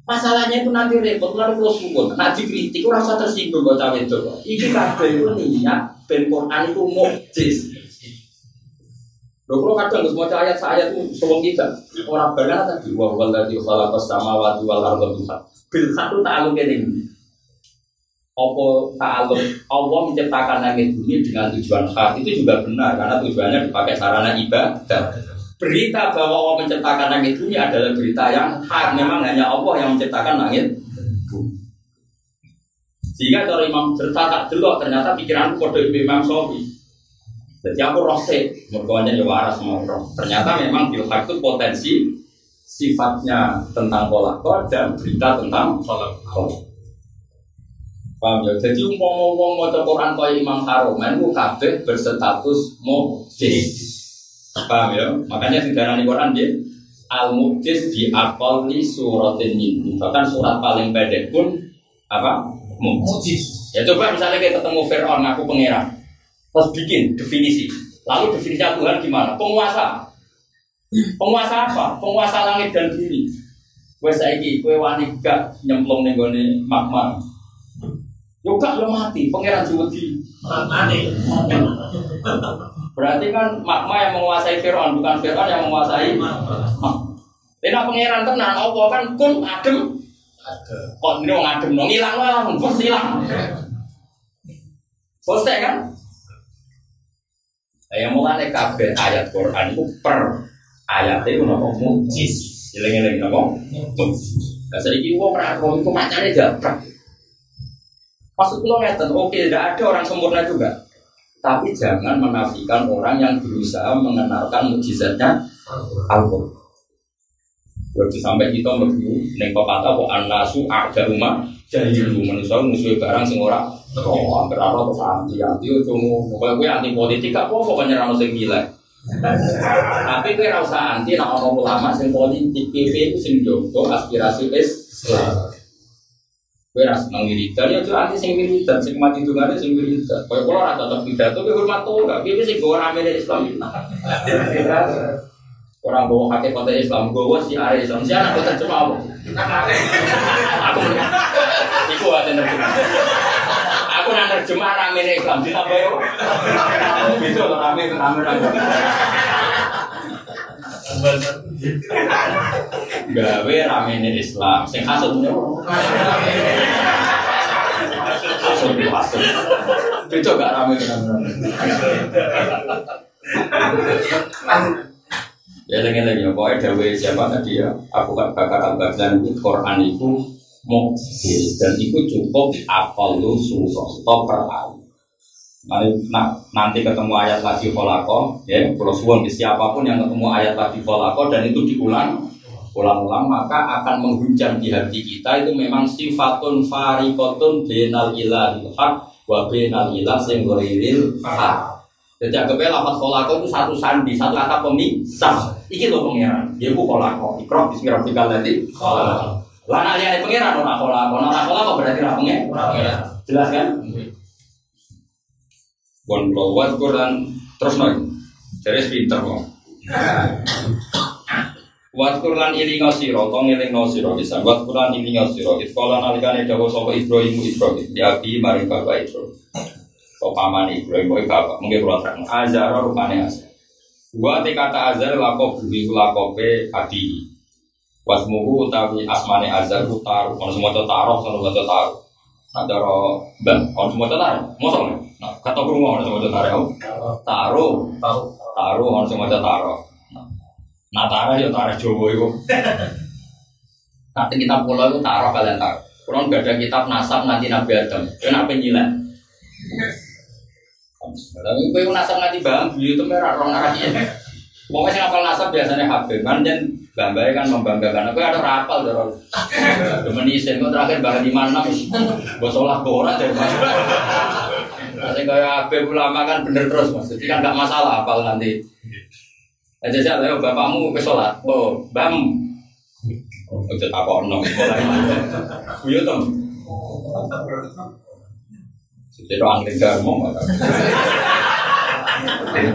Masalahnya itu nanti repot lalu kalau sumpun. Nanti kritik ora usah tersinggung kok cawe itu. Iki kabeh itu niat ben Quran itu mukjiz. Lho kalau kadang semua ayat ayat itu sewong kita orang benar tadi wa wal ladzi khalaqas samawati wal arda bil haq itu ta'aluk ini. Apa ta'aluk Allah menciptakan langit bumi dengan tujuan hak itu juga benar karena tujuannya dipakai sarana ibadah. Berita bahwa Allah menciptakan langit bumi adalah berita yang hak. Memang hanya Allah yang menciptakan langit bumi. Sehingga kalau Imam cerita tak delok ternyata pikiranku kode Imam Sofi. Jadi aku rosek, mergonya ya waras mau. Ternyata memang bilhak itu potensi sifatnya tentang pola dan berita tentang pola. Paham ya? Jadi umpama wong maca Quran kaya Imam Haromen ku kabeh berstatus mukjiz. Paham ya? Makanya sing darani Quran dia al mukjiz di aqalli suratin ini. Bahkan surat paling pendek pun apa? Mukjiz. Ya coba misalnya kita ketemu Fir'aun ngaku pangeran. Terus bikin definisi. Lalu definisinya Tuhan gimana? Penguasa. Penguasa apa? Penguasa langit dan bumi. Kue saiki, kue wani gak nyemplung nih gue magma. Yo gak yo mati, pangeran Juwedi. Berarti kan magma yang menguasai Fir'aun, bukan Fir'aun yang menguasai magma. Ini pangeran tenan, apa kan kun adem. Kok ini wong adem dong, hilang lah, bos hilang. Selesai kan? Nah, yang mulai kabeh ayat Quran itu per ayat itu nopo mujis. Eling-eling nopo mujis. Nah, saiki wong ora roh iku macane japrak. Maksud lo ngeten, oke, tidak ada orang sempurna juga. Tapi jangan menafikan orang yang berusaha mengenalkan mujizatnya Al-Quran. Berarti sampai kita mlebu ning pepatah kok anasu ada rumah jahilu manusia musuh barang sing ora roh hampir ora terus anti anti cuma pokoknya gue anti politik gak apa apa nyerang sing gila. Tapi gue ora usah anti ono ulama sing politik PP itu sing jogo aspirasi Islam. Gue ora seneng wiridan ya tuh anti sing wiridan sing mati dungane sing wiridan. Koyo kula ora tetep pidato gue hormat tuh gak PP sing gue rame Islam. Orang bawa kakek kota Islam, gue si area Islam, si anak kota cuma apa? Aku (laughs) Iku ada nerjemah. Aku nang nerjemah rame Islam ditambah yo. Itu. Gawe rame Islam, sing hasut Hasut hasut. Itu gak rame. Ya lagi lagi ya, pokoknya dawe siapa tadi ya, aku kan bakal al itu Quran itu mukjiz dan itu cukup apal lu surah atau per ayat. Mari nah, nanti ketemu ayat lagi kolako, ya kalau suwon siapa pun yang ketemu ayat lagi kolako dan itu diulang ulang-ulang maka akan menghujam di hati kita itu memang sifatun farikotun benal ilahil haq wa benal ilah sing ghairil haq. Jadi anggapnya lafaz kolako itu satu sandi, satu kata pemisah. Iki lo pangeran, dia bu kolako. Ikroh bismillahirrahmanirrahim nanti. Lah nak lihat pangeran ora kolako, ora kolako berarti ora pangeran. Jelas kan? Bon lo wat Quran terus nih. Jadi pinter kok. Wat Quran ilinga sira, to ngelingno sira bisa. Wat Quran ilinga sira. Iskola nalikane dawuh sapa Ibrahim Ibrahim, ya abi maring bapak Ibrahim. So paman Ibrahim, boy bapak, mungkin kurang terang. Azar rupanya azar. Gua te kata azar lakop budi lakope adi. Wasmuhu utawi asmane azar ku taruh. Kalau semua itu taruh, kalau semua itu taruh. Nah, daro bang, kalau semua taruh. Mosok nih. Nah, kata rumah kalau semua taruh. Taruh, taruh, kalau semua taruh. Nah, taruh ya taruh Jawa itu. Nanti kita pulau itu taruh kalian taruh. Kalau nggak ada kitab nasab nanti Nabi Adam, kenapa nyilat? Tapi gue nasab nanti bang, itu merah orang arahnya. Pokoknya sing apal nasab biasanya Habib kan dan Bambai kan membanggakan. Aku ada rapal dorong. Demen isen kok terakhir bahkan di mana nih? Bosolah ora deh mas. Nanti kayak Habib ulama kan bener terus mas. Jadi kan nggak masalah apal nanti. Aja sih, ayo bapakmu ke sholat. Oh, bam. Ojo takok nom. Iya tom. Jadi angin garmo mata.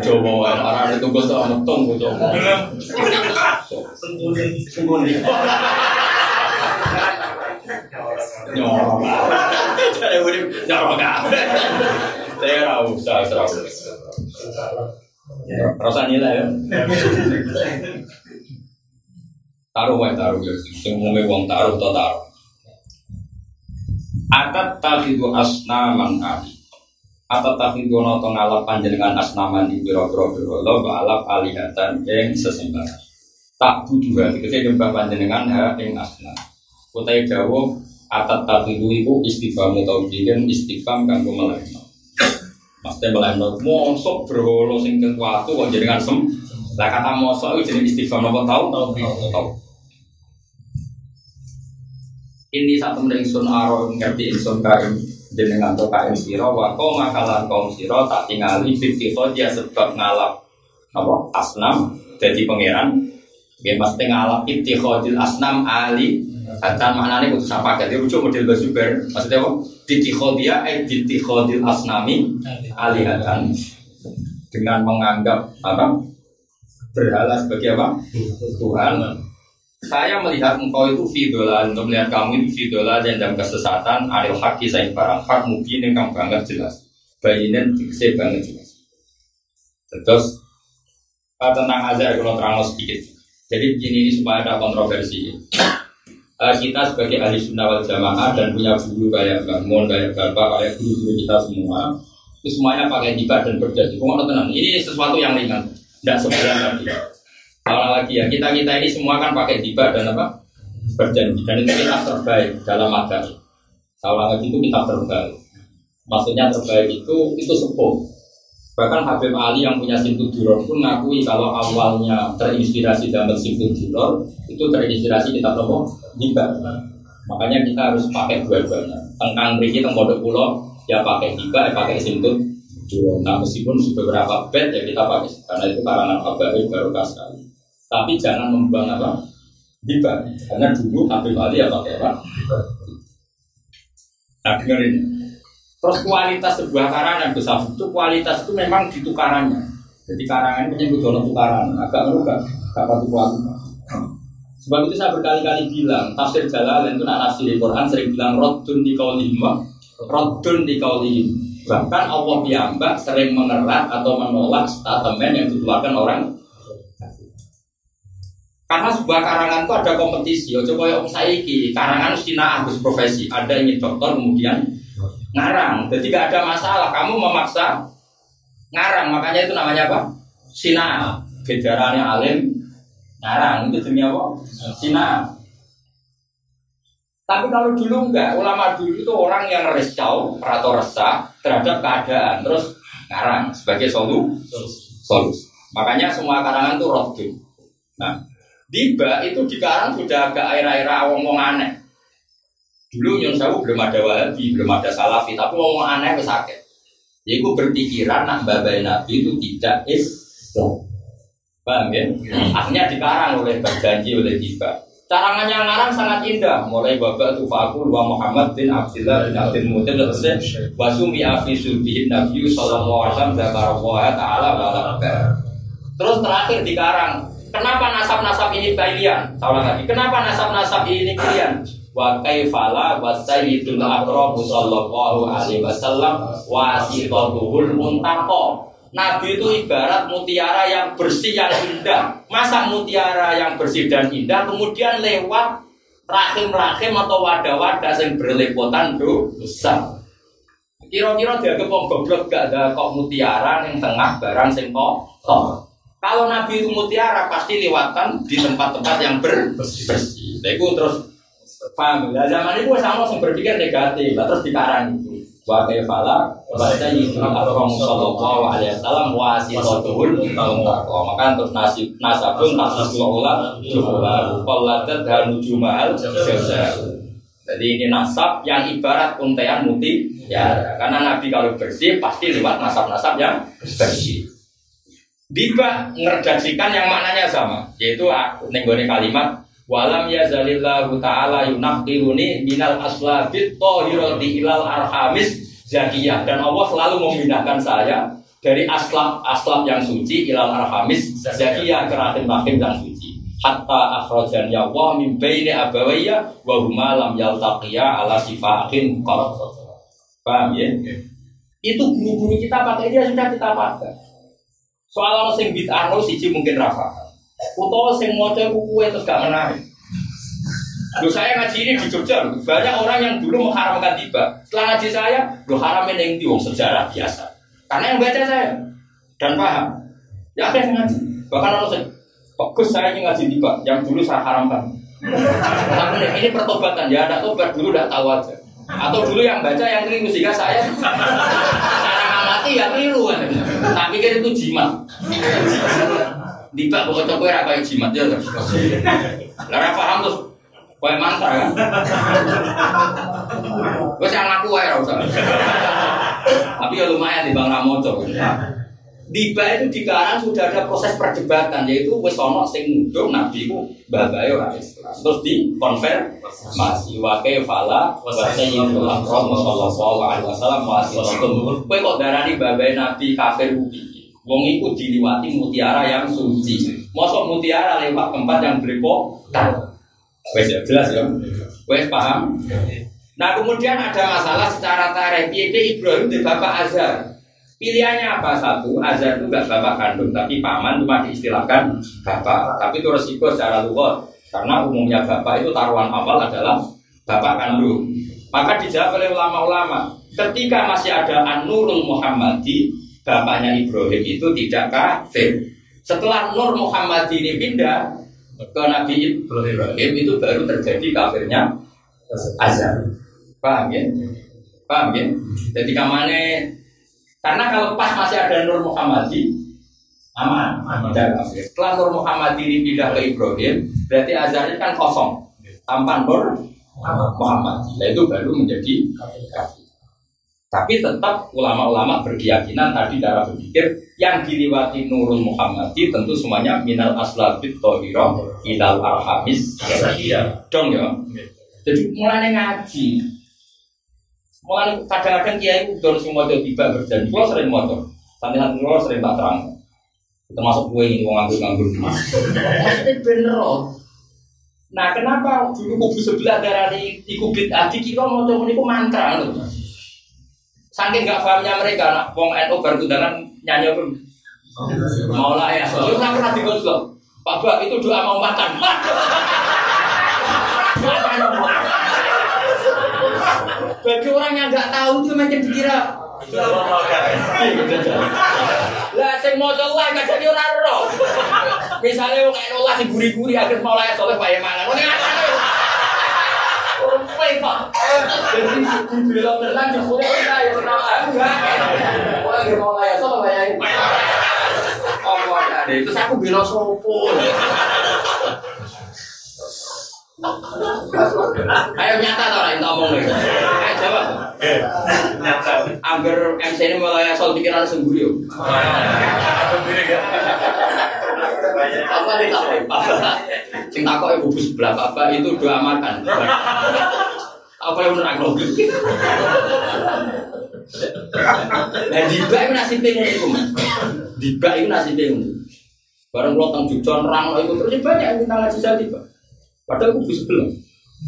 Coba arah itu gue tuh metung gue coba. Sembunyi. Nyorok. Jadi udah nyorok kabeh. Saya ora usah, usah. Rasa nilai ya. Taruh wae taruh ya. Ngomong wong taruh to taruh. Atat tafidu asnaman ali. Atat tafidu noto ngalap panjenengan asnaman di biro-biro biro lo alap alihatan yang sesembahan. Tak butuh hati, kita nyembah panjenengan ha yang asnam. Kutai dawo atat tafidu itu istighfar mutawikin istighfar kanggo melehno. Maksudnya melehno mosok berholo sing kekuatu kok jenengan sem. Lah kata mosok itu jadi istighfar apa tau? Tau. Tau. ini satu meneng sun aro ngerti insun kain jenengan to kain siro wa kau makalan kaum siro tak tingali fifty dia sebab ngalap apa asnam jadi pangeran. Dia mesti ngalap ibtihodil asnam ali. Kata maknanya untuk apa jadi lucu model basuber maksudnya apa? Dia eh ibtihodil asnami alihatan. Dengan menganggap apa berhala sebagai apa? Tuhan saya melihat engkau itu fidola untuk melihat kamu itu fidola dan dalam kesesatan adil haki saya barang hak mungkin yang kamu banget jelas. Bayinan dikse banget jelas. Terus uh, tentang azar kalau terang sedikit. Jadi begini ini supaya ada kontroversi. Uh, kita sebagai ahli sunnah wal jamaah dan punya guru kayak bangun kayak bapak kayak guru-guru kita semua itu semuanya pakai hibah dan kok tenang. Ini sesuatu yang ringan. Tidak sebenarnya tadi kalau lagi ya kita kita ini semua kan pakai tiba dan apa berjanji dan itu kita terbaik dalam agama. Kalau lagi itu kita terbaik. Maksudnya terbaik itu itu sepuh. Bahkan Habib Ali yang punya Sintu Duror pun ngakui kalau awalnya terinspirasi dalam Sintu Duror itu terinspirasi kita tahu tiba. Makanya kita harus pakai dua-duanya. Tengkang Riki, Tengkodok Pulau, ya pakai tiba, ya pakai Sintu. Nah meskipun beberapa bed ya kita pakai karena itu karangan Habib baru sekali. Tapi jangan membuang apa? Hibah. Karena dulu Habib Ali ya pakai apa? Nah dengerin. Terus kualitas sebuah karangan besar itu kualitas itu memang di tukarannya. Jadi karangan punya butuh tukaran. Agak merubah. Gak kualitas. Sebab itu saya berkali-kali bilang tafsir Jalalain itu nak di Quran sering bilang rodun di kaulihim, rodun di kaulihim. Bahkan Allah piyambak sering mengerat atau menolak statement yang dikeluarkan orang karena sebuah karangan itu ada kompetisi. Ojo koyo om saiki, karangan Cina harus profesi. Ada yang dokter kemudian ngarang. Jadi gak ada masalah. Kamu memaksa ngarang, makanya itu namanya apa? Cina. Gejarannya alim ngarang itu demi apa? Cina. Tapi kalau dulu enggak, ulama dulu itu orang yang resau atau resah terhadap keadaan, terus ngarang sebagai solu, solusi. Makanya semua karangan itu rotu. Nah, Diba itu di Karang sudah agak air-air wong aneh. Dulu Nyun Sewu belum ada Wahabi, belum ada Salafi, tapi wong aneh wis sakit. Jadi berpikiran nak babai Nabi itu tidak Islam. Paham ya? Akhirnya dikarang oleh berjanji oleh Diba. Carangannya ngarang sangat indah, mulai babak tufaku wa Muhammad bin Abdullah bin Abdul Mutin terus wasumi afi subihin Nabi sallallahu alaihi wasallam taala wa Terus terakhir dikarang Kenapa nasab-nasab ini kalian? Salah lagi. Kenapa nasab-nasab ini kalian? wa kaifala wa sayyidul akram sallallahu alaihi wasallam wasitatuhul muntaqa Nabi itu ibarat mutiara yang bersih yang indah. Masa mutiara yang bersih dan indah kemudian lewat rahim-rahim atau wadah-wadah yang berlepotan dosa. Kira-kira dia wong goblok gak ada kok mutiara yang tengah barang sing kotor. Kalau Nabi itu mutiara pasti lewatan di tempat-tempat yang bersih. Nah, itu terus paham. Nah, zaman itu sama yang berpikir negatif, terus dikarang itu wa kaifala wa sayyidul akram sallallahu alaihi wasallam wasitatul mutaqwa maka terus nasib nasabun nasibul ula jumlah qallatat hanu jumal jazaa jadi ini nasab yang ibarat untean muti ya karena nabi kalau bersih pasti lewat nasab-nasab yang bersih Diba ngerjaksikan yang maknanya sama yaitu nenggone kalimat Walam ya zalillahu ta'ala yunaqiruni minal aslabit tohirati ilal arhamis zakiyah. Dan Allah selalu memindahkan saya dari aslab aslab yang suci ilal arhamis zakiyah ke rahim rahim yang suci. Hatta akhrajan ya Allah min baini abawayya wa huma lam yaltaqiya ala sifahin qad paham ya? Itu guru-guru kita pakai dia sudah kita pakai soal orang sing bid'ah siji mungkin rafa Utawa sing maca kue terus gak menarik. Lo saya ngaji ini di Jogja, banyak orang yang dulu mengharamkan tiba. Setelah ngaji saya, lo haramin yang di sejarah biasa. Karena yang baca saya dan paham. Ya ada yang ngaji. Bahkan orang saya, bagus saya ini ngaji tiba, yang dulu saya haramkan. Tapi ini pertobatan ya, ada tobat dulu udah tahu aja. Atau dulu yang baca yang keliru sehingga saya ngamati ya keliru kan. Tapi kan itu jimat. Tiba pokoknya gue rakyat jimat ya terus. Lara paham terus Kue mantra kan? Gue sih ngaku ya usah. Tapi ya lumayan di Bang Ramojo. Diba itu di kanan sudah ada proses perdebatan yaitu wes ono sing nabi ku babae ora Islam. Terus di konfer masih fala wa sayyidul akram sallallahu alaihi wasallam masih Kowe kok darani babae nabi kafir ubi. Wong iku diliwati mutiara yang suci. Mosok mutiara lewat tempat yang berlepotan. Wes ya jelas ya. Wes paham? Nah kemudian ada masalah secara tarikh. Piye Ibrahim di bapak Azhar. Pilihannya apa satu? Azhar itu enggak bapak kandung, tapi paman cuma diistilahkan bapak. Tapi itu resiko secara luar. Karena umumnya bapak itu taruhan awal adalah bapak kandung. Maka dijawab oleh ulama-ulama. Ketika masih ada An-Nurul Muhammadi, bapaknya Ibrahim itu tidak kafir. Setelah Nur Muhammad ini pindah ke Nabi Ibrahim itu baru terjadi kafirnya Azar. Paham ya? Paham ya? Jadi kamane karena kalau pas masih ada Nur Muhammadi aman, tidak kafir. Setelah Nur Muhammad ini pindah ke Ibrahim, berarti ini kan kosong. Tanpa Nur Muhammad. Nah itu baru menjadi kafir. Tapi tetap ulama-ulama berkeyakinan tadi cara berpikir yang diliwati Nurul Muhammadi tentu semuanya minal aslabit tohiro ilal arhamis. Iya dong ya. Jadi mulai ngaji, mulai kadang-kadang kiai udah semua jadi tiba berjanji. Kalau sering motor, santai-santai kalau sering tak terang. Termasuk gue ini mau nganggur-nganggur. Maksudnya bener loh. Nah kenapa dulu kubu sebelah darah di, di kubit adi kita mau coba mantra loh. Saking gak pahamnya mereka, nak wong NU berkundangan nyanyi pun mau lah ya. Itu nggak pernah digosok. Pak Bak itu doa mau makan. Bagi orang yang nggak tahu itu macam dikira. Lah sing mau lah nggak jadi orang roh. Misalnya wong NU lah si guri-guri akhir mau lah soleh pak Yaman. Rumpai pak. Jadi dibelok tenang jemputnya kita ya kenal enggak. Wah lagi mau layak sama bayangin. Oh ada itu aku belok sopo. Ayo nyata tau lah ngomong nih. Ayo jawab. Nyata. Angger MC ini mulai asal pikiran sendiri yuk. Apa nih tak apa? Sing takok ibu sebelah bapak itu doa makan. Apa yang menerang logik? Nah, diba itu nasi pengen itu mas. Diba itu nasi pengen. Barang lo tang jujon rang itu terus banyak yang minta ngaji saya tiba. Padahal kubu sebelah.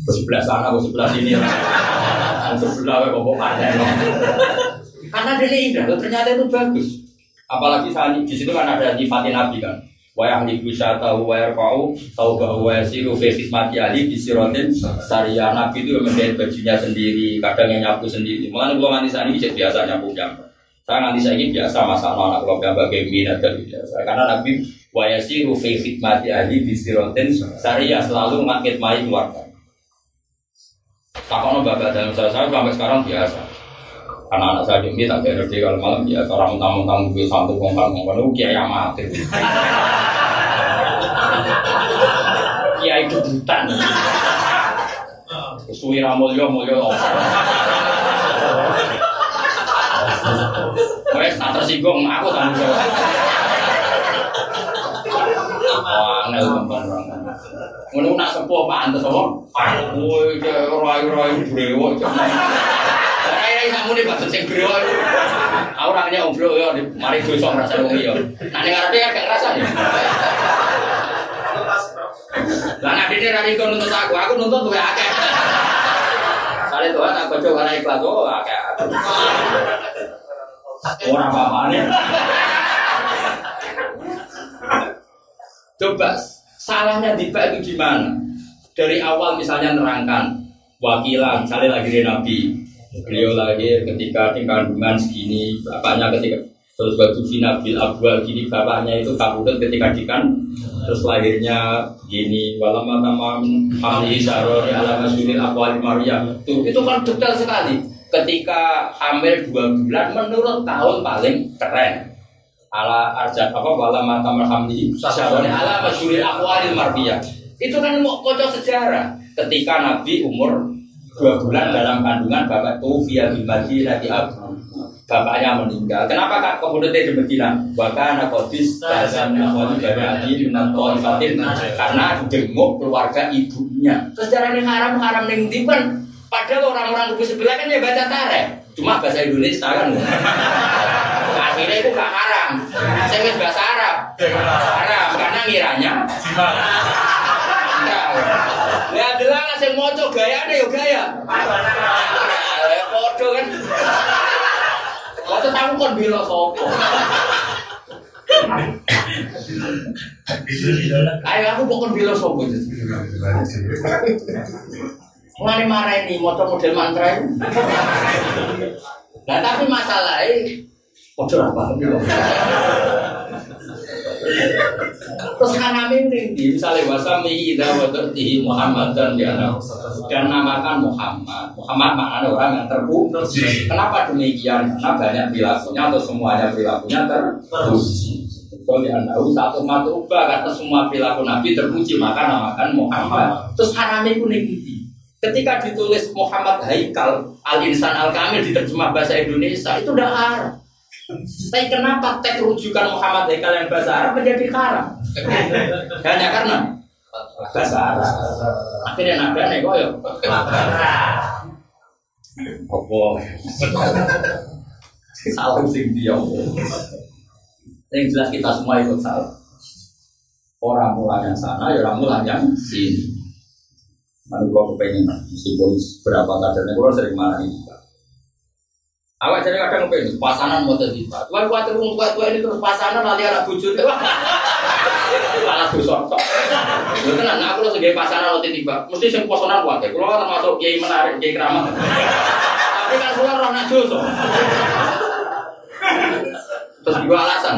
Sebelah sana, sebelah sini. Sebelah, ke kok ada. Karena dia indah, ternyata itu bagus. Apalagi saat di situ kan ada nyifatin Nabi kan. Wa ahli wisata tahu bahwa yasiru fi khidmati ahli di sirotin syariah Nabi itu menjahit bajunya sendiri, kadang yang nyapu sendiri. Mulanya kalau nanti saat ini biasa nyapu nyapu. Saya nanti saya ini biasa masalah anak kalau gambar game minat dan biasa. Karena Nabi wa yasiru fi khidmati ahli di sirotin syariah selalu ngakit mai keluarga. Takono bapak dalam saya, saya sampai sekarang biasa. Karena anak saya ini tak kayak ngerti kalau malam biasa orang tamu-tamu gue satu ngomong ngomong itu kiai amatir. (laughs) Kiai kebutan. Suwi ramulyo mulyo. Wes tak tersinggung aku tanggung jawab. Gampang Ngono nak sepuh pantes apa? Woi, rai-rai brewok. Rai-rai bahasa sing brewok. Orangnya obrol ya, mari dosa ngrasa wong iya. Iso nuntut aku, aku nuntut akeh. Sale ikhlas oh akeh. Ora apa-apane. Coba salahnya Dipa itu gimana? Dari awal misalnya nerangkan wakilan, misalnya lagi dari Nabi, beliau lahir ketika di kandungan segini, bapaknya ketika terus Vina bil Abwal gini bapaknya itu kabudut ketika dikan terus lahirnya gini walama tamam hamli sarori alama suril akwali Maria. Tuh itu kan detail sekali. Ketika hamil dua bulan menurut tahun paling keren ala arjat apa wala mata marhamdi sasyarone ala masyuril akwalil marbiyah itu kan mau kocok sejarah. Ketika Nabi umur dua bulan dalam kandungan bapak via di Madinah di Abu bapaknya meninggal. Kenapa kak kemudian di Madinah? Bahkan kodis dan awal dari menato ifatin karena denguk keluarga ibunya. Sejarah ini haram haram yang dipen. Padahal orang-orang kubu sebelah kan ya baca tareh cuma bahasa Indonesia kan akhirnya itu gak haram. Saya wis bahasa Arab. Haram karena ngiranya. Ya adalah ngasih moco gaya deh yo gaya. Podo kan. Waktu tamu kon bila sopo Ayo aku pokon bila sopo Mulai marah ini moco model mantra itu. Nah tapi masalahnya Ojo apa? Terus kanami ini misalnya wasami ida watertihi Muhammad dan dia dan namakan Muhammad. Muhammad maknanya orang yang terpuji. Kenapa demikian? Karena banyak perilakunya atau semuanya perilakunya terpuji. Kalau tahu satu matruba karena semua perilaku Nabi terpuji maka namakan Muhammad. Terus kanami itu nih Ketika ditulis Muhammad Haikal Al Insan Al Kamil diterjemah bahasa Indonesia itu udah Arab. Tapi kenapa teks rujukan Muhammad Haikal yang bahasa Arab menjadi haram? (laughs) Hanya karena bahasa Arab. Akhirnya nada nih koyo. Apa? Salah sing dia. Yang jelas kita semua ikut salah. Orang mulai yang sana, ya orang mulai yang sini. Lalu gua kepengen meskipun berapa kadarnya, gua sering marah ini. Awak jadi kadang pengen pasangan mau jadi pak. Tuan khawatir umum tua tua ini terus pasangan nanti anak bujur (laughs) malah dosa. Itu kan aku sebagai pasangan lo tiba. Mesti sing posonan kuat. Kalau termasuk kiai menarik kiai keramat. Tapi kan keluar orang nak dosa. Terus juga alasan.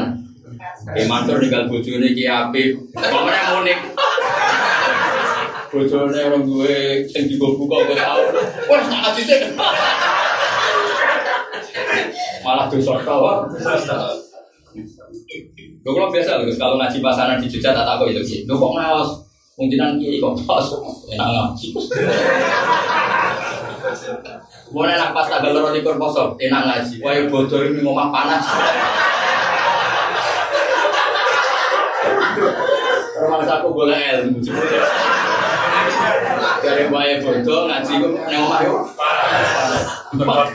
Kiai Mansur tinggal bujur ini kiai Habib. Pemenang unik. Bojone orang gue yang juga buka gue tahu. Wah, kasih sih malah dosa tau. Gue kalau biasa loh, kalau ngaji pasaran di Jogja tak tahu itu sih. Gue kok ngawas, mungkinan kiai kok pas, enak ngaji. Gue enak pas tanggal loro di poso, enak ngaji. Wah bodoh ini ngomong panas. Rumah aku boleh ilmu. Dari bayi bodoh ngaji ngomong yuk. Panas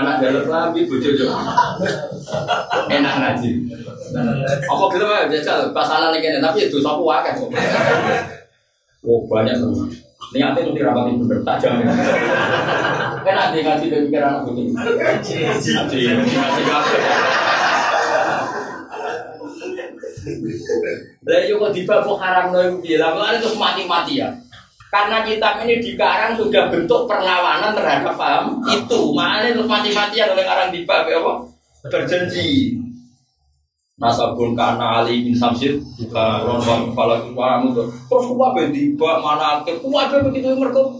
anak jalur lambi bojo enak ngaji apa gitu mah jajal pasangan ini tapi itu sapu akeh kok oh banyak tuh Niatnya itu dirapati bener tajam. Kan ada yang ngasih pikiran anak betul. Ngaji, ngaji kafe. Lah yo kok dibabuk haram iku piye? Lah terus mati-mati ya. Karena kitab ini dikarang sudah bentuk perlawanan terhadap paham itu. Makanya terus mati-matian oleh karang ya apa? Berjanji. Nasabun kana Ali bin Samsir buka ronwan falak wamu tuh. Terus ben dibak mana ke kuwa begitu mergo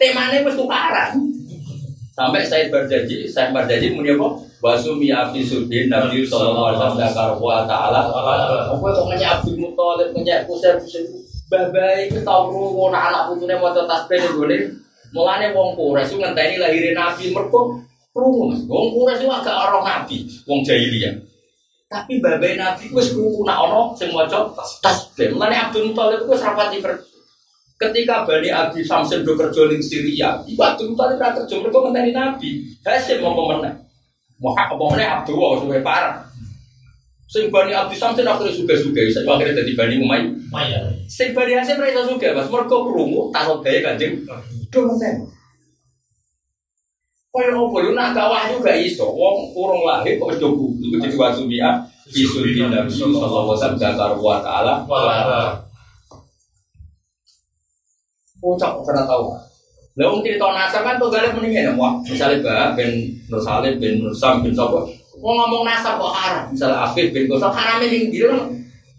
temane wis tukaran. Sampai saya berjanji, saya berjanji muni apa? Wasumi afi sudin Nabi sallallahu alaihi wasallam dakar wa taala. Apa kok Abdul Muthalib nanya Kusir Kusir babai itu tau krungu nek anak putune maca tasbih ning gone. Mulane wong Quraisy ngenteni lahire Nabi mergo krungu Mas. Wong Quraisy agak ora Nabi, wong jahiliyah. Tapi babai Nabi wis krungu nek ana sing maca tasbih. Mulane Abdul Muthalib wis rapati. Ketika Bani Abi Samsin do kerja Syria, iku Abdul Muthalib ra kerja mergo ngenteni Nabi. Hasim mau pemenang. Muhammad apa meneh suwe parah. Sing Bani Abdi Samsin akhirnya suga-suga, saya akhirnya jadi Bani Umayyah. Sing Bani Hasim mereka suga, mas mereka kerungu, takut gaya kanjeng. Dosen. Kaya apa lu nak kawah juga iso, wong urung lahir kok wis buku, itu jadi wasumia. Bisul bin Nabi sallallahu alaihi wasallam zakar wa ta'ala. Kocak pernah tahu. Lah wong cerita nasab kan tuh gale mendingin ya, misalnya Mbak bin Nur Salim bin Nur Sam bin Sopo, mau ngomong nasab kok haram, misalnya Afif bin Kosam haram gitu kan.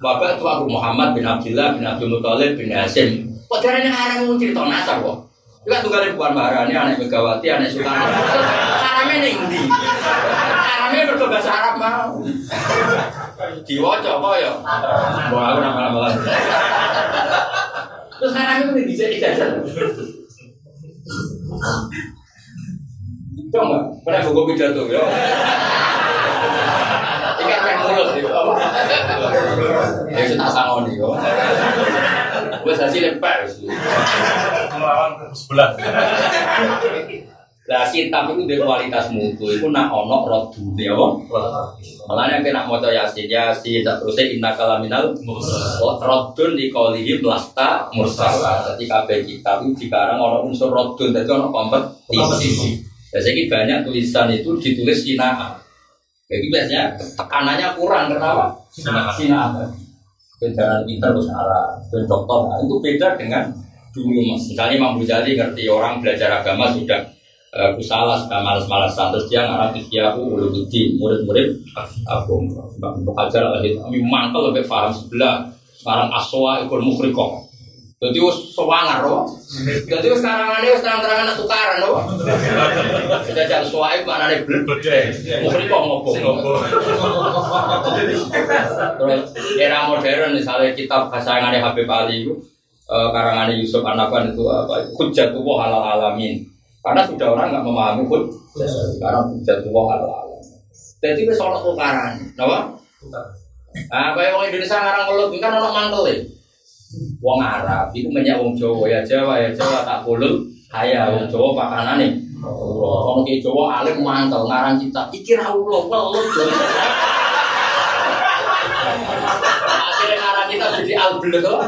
Bapak itu Abu Muhammad bin Abdullah bin Abdul Muthalib bin Hasim. Kok caranya haram mau cerita nasab kok? Kan tuh gale bukan Maharani, anak Megawati, anak Soekarno. Haramnya nih di. Haramnya berbahasa Arab mau. Diwaca kok ya? Wah aku nama-nama lagi. Terus haramnya itu bisa dijajal. Coba, mana buku pidato ya? Ikan main mulut itu apa? Ya sudah sangoni kok. Gue hasil lepar. Melawan sebelah. Lah kitab itu di kualitas mutu itu nak ono rodune apa? Malahnya kena maca yasin yasin tak terusnya inna kalaminal rodun di kaulihi melasta mursala. Jadi kabeh kitab itu dikarang ono unsur rodun, jadi ono kompetisi. Biasanya banyak tulisan itu ditulis sinaan. Jadi biasanya tekanannya kurang kenapa? Sinaan. Kendaraan pintar bahasa Arab, dan dokter nah, itu beda dengan dulu mas. Misalnya Imam Ghazali ngerti orang belajar agama sudah uh, kusalah sudah malas-malasan terus dia ngarang ikhyahu ulumuddin murid-murid aku Mbak Hajar lagi kami mantel lebih paham sebelah sekarang aswa ikut mukhrikoh jadi us sewangar loh jadi us sekarang ini us terang-terangan tukaran loh kita jadi suwaib mana nih Bede. mukhrikoh ngobong Terus era modern misalnya kitab kasayangannya Habib Ali itu eh, karangannya Yusuf Anaban itu apa? Hujjatullah halal alamin. Karena sudah orang nggak memahami hujjah. Sekarang hujjatullah halal alamin. Jadi wis ono tukaran, napa? Ah, kaya wong Indonesia ngarang ngelut kan ono mangkel Wong Arab itu menyak wong Jawa ya Jawa ya Jawa tak kulul kaya wong Jawa pakanane. Wong ki Jawa alim mangkel ngarang kita iki ra ulo welut. Akhirnya ngarang kita jadi albel tuh.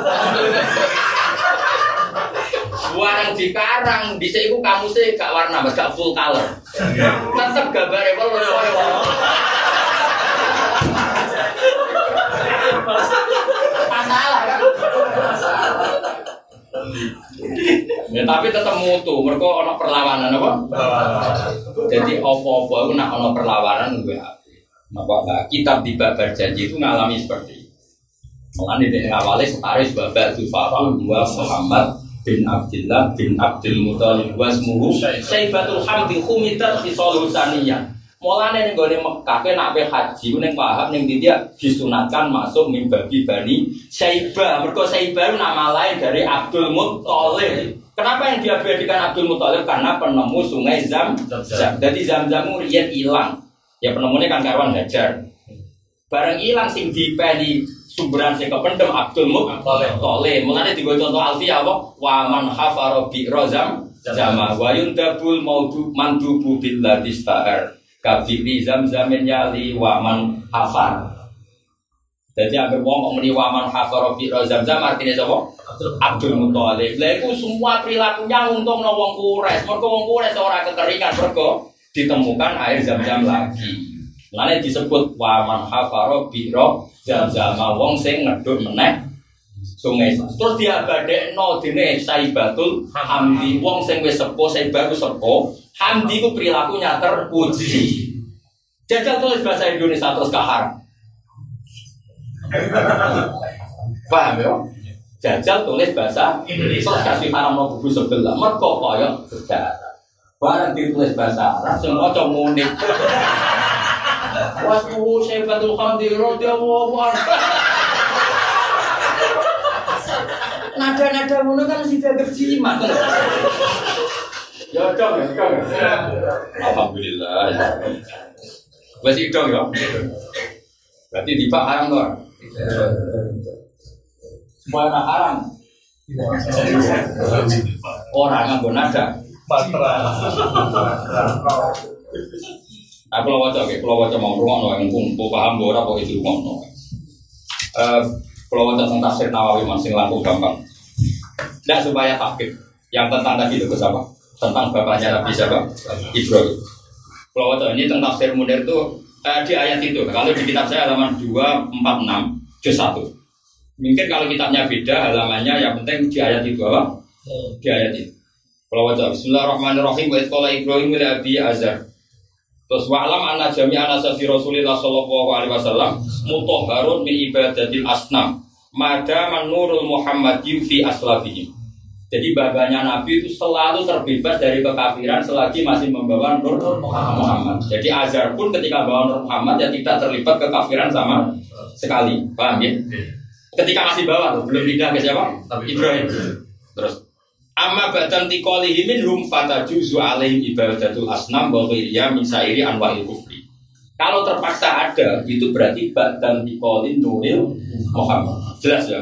Warang di karang, di sini kamu sih gak warna, mas gak full color. Tetep gambarnya kalau koyo. Masalah kan? Ya, tapi tetap mutu, mereka ono perlawanan apa? Jadi opo-opo itu nak ono perlawanan gue nah, kitab di babar janji itu ngalami seperti. Makanya di awalnya setaris babar itu Fatul dua Muhammad bin Abdullah bin Abdul Muthalib wa ismuhu Saibatul Hamdi Khumidat Khisalul Saniyah. Mulane ning gone Mekah kowe nak haji ning Wahab ning dia disunatkan masuk mimbabi Bani Saibah. Mergo Saibah itu nama lain dari Abdul Muthalib. Kenapa yang diabadikan Abdul Muthalib? Karena penemu sungai Zam Zam. Jadi Zam Zam riyen hilang. Ya penemunya kan kawan Hajar. Bareng hilang sing dipeni sumberan sing kependem Abdul Muthalib. Mulane digo contoh Alfiyah apa? Wa man hafara bi rozam zama wa yundabul maudu mandubu billati stahar kabiri zam zamin yali wa man hafar. Jadi agar wong kok muni waman hafara fi zam-zam artinya sapa? Abdul Muthalib. Lah iku semua perilakunya untuk wong kures. Mergo wong kures ora kekeringan mergo ditemukan air zam-zam lagi. Lane disebut waman hafara bi zam-zam wong sing ngedut meneh sungai. Terus dia badekno dene Saibatul Hamdi wong sing wis sepo Saibatu sepo. Hamdi ku perilakunya terpuji. Jajal tulis bahasa Indonesia terus kahar. Paham ya? Jajal tulis bahasa Indonesia. Terus kasih haram no buku sebelah. Mereka kaya sejarah. Barang ditulis bahasa Arab, semua maca munib. Wasmu syaibatul hamdi radhiyallahu anhu. Nada-nada ngono kan mesti dianggap jimat. Ya dong ya, dong. Alhamdulillah. Wes dong ya. Berarti di Pak haram tuh. Semua orang haram. Orang nganggo nada. Aku lo wajah, kalau wajah mau rumah no, yang kumpul paham gue apa itu rumah no. Kalau wajah tentang tafsir Nawawi masih langsung gampang. Tidak supaya takbir. Yang tentang tadi itu siapa? Tentang bapaknya Nabi siapa? Ibrahim. Kalau ini tentang tafsir Munir itu eh, di ayat itu. Kalau di kitab saya halaman 246 juz 1. Mungkin kalau kitabnya beda halamannya yang penting di ayat itu apa? Di ayat itu. Kalau wajah Bismillahirrahmanirrahim wa itqala Ibrahim ila Abi Azar. Terus wa'lam anna jami'a nasabi Rasulillah sallallahu alaihi wasallam mutahharun min ibadatil asnam. Mada manurul Muhammadi fi aslabihim. Jadi babanya Nabi itu selalu terbebas dari kekafiran selagi masih membawa nur Muhammad. Jadi Azhar pun ketika bawa nur Muhammad ya tidak terlibat kekafiran sama sekali. Paham ya? Ketika masih bawa, belum pindah ke siapa? Ibrahim. Terus Amma badan tikolihi minhum fatajuzu alaihim ibadatul asnam wa ghiriya min sairi anwa'il kufri. Kalau terpaksa ada, itu berarti badan tikolin nuril Muhammad. Jelas ya?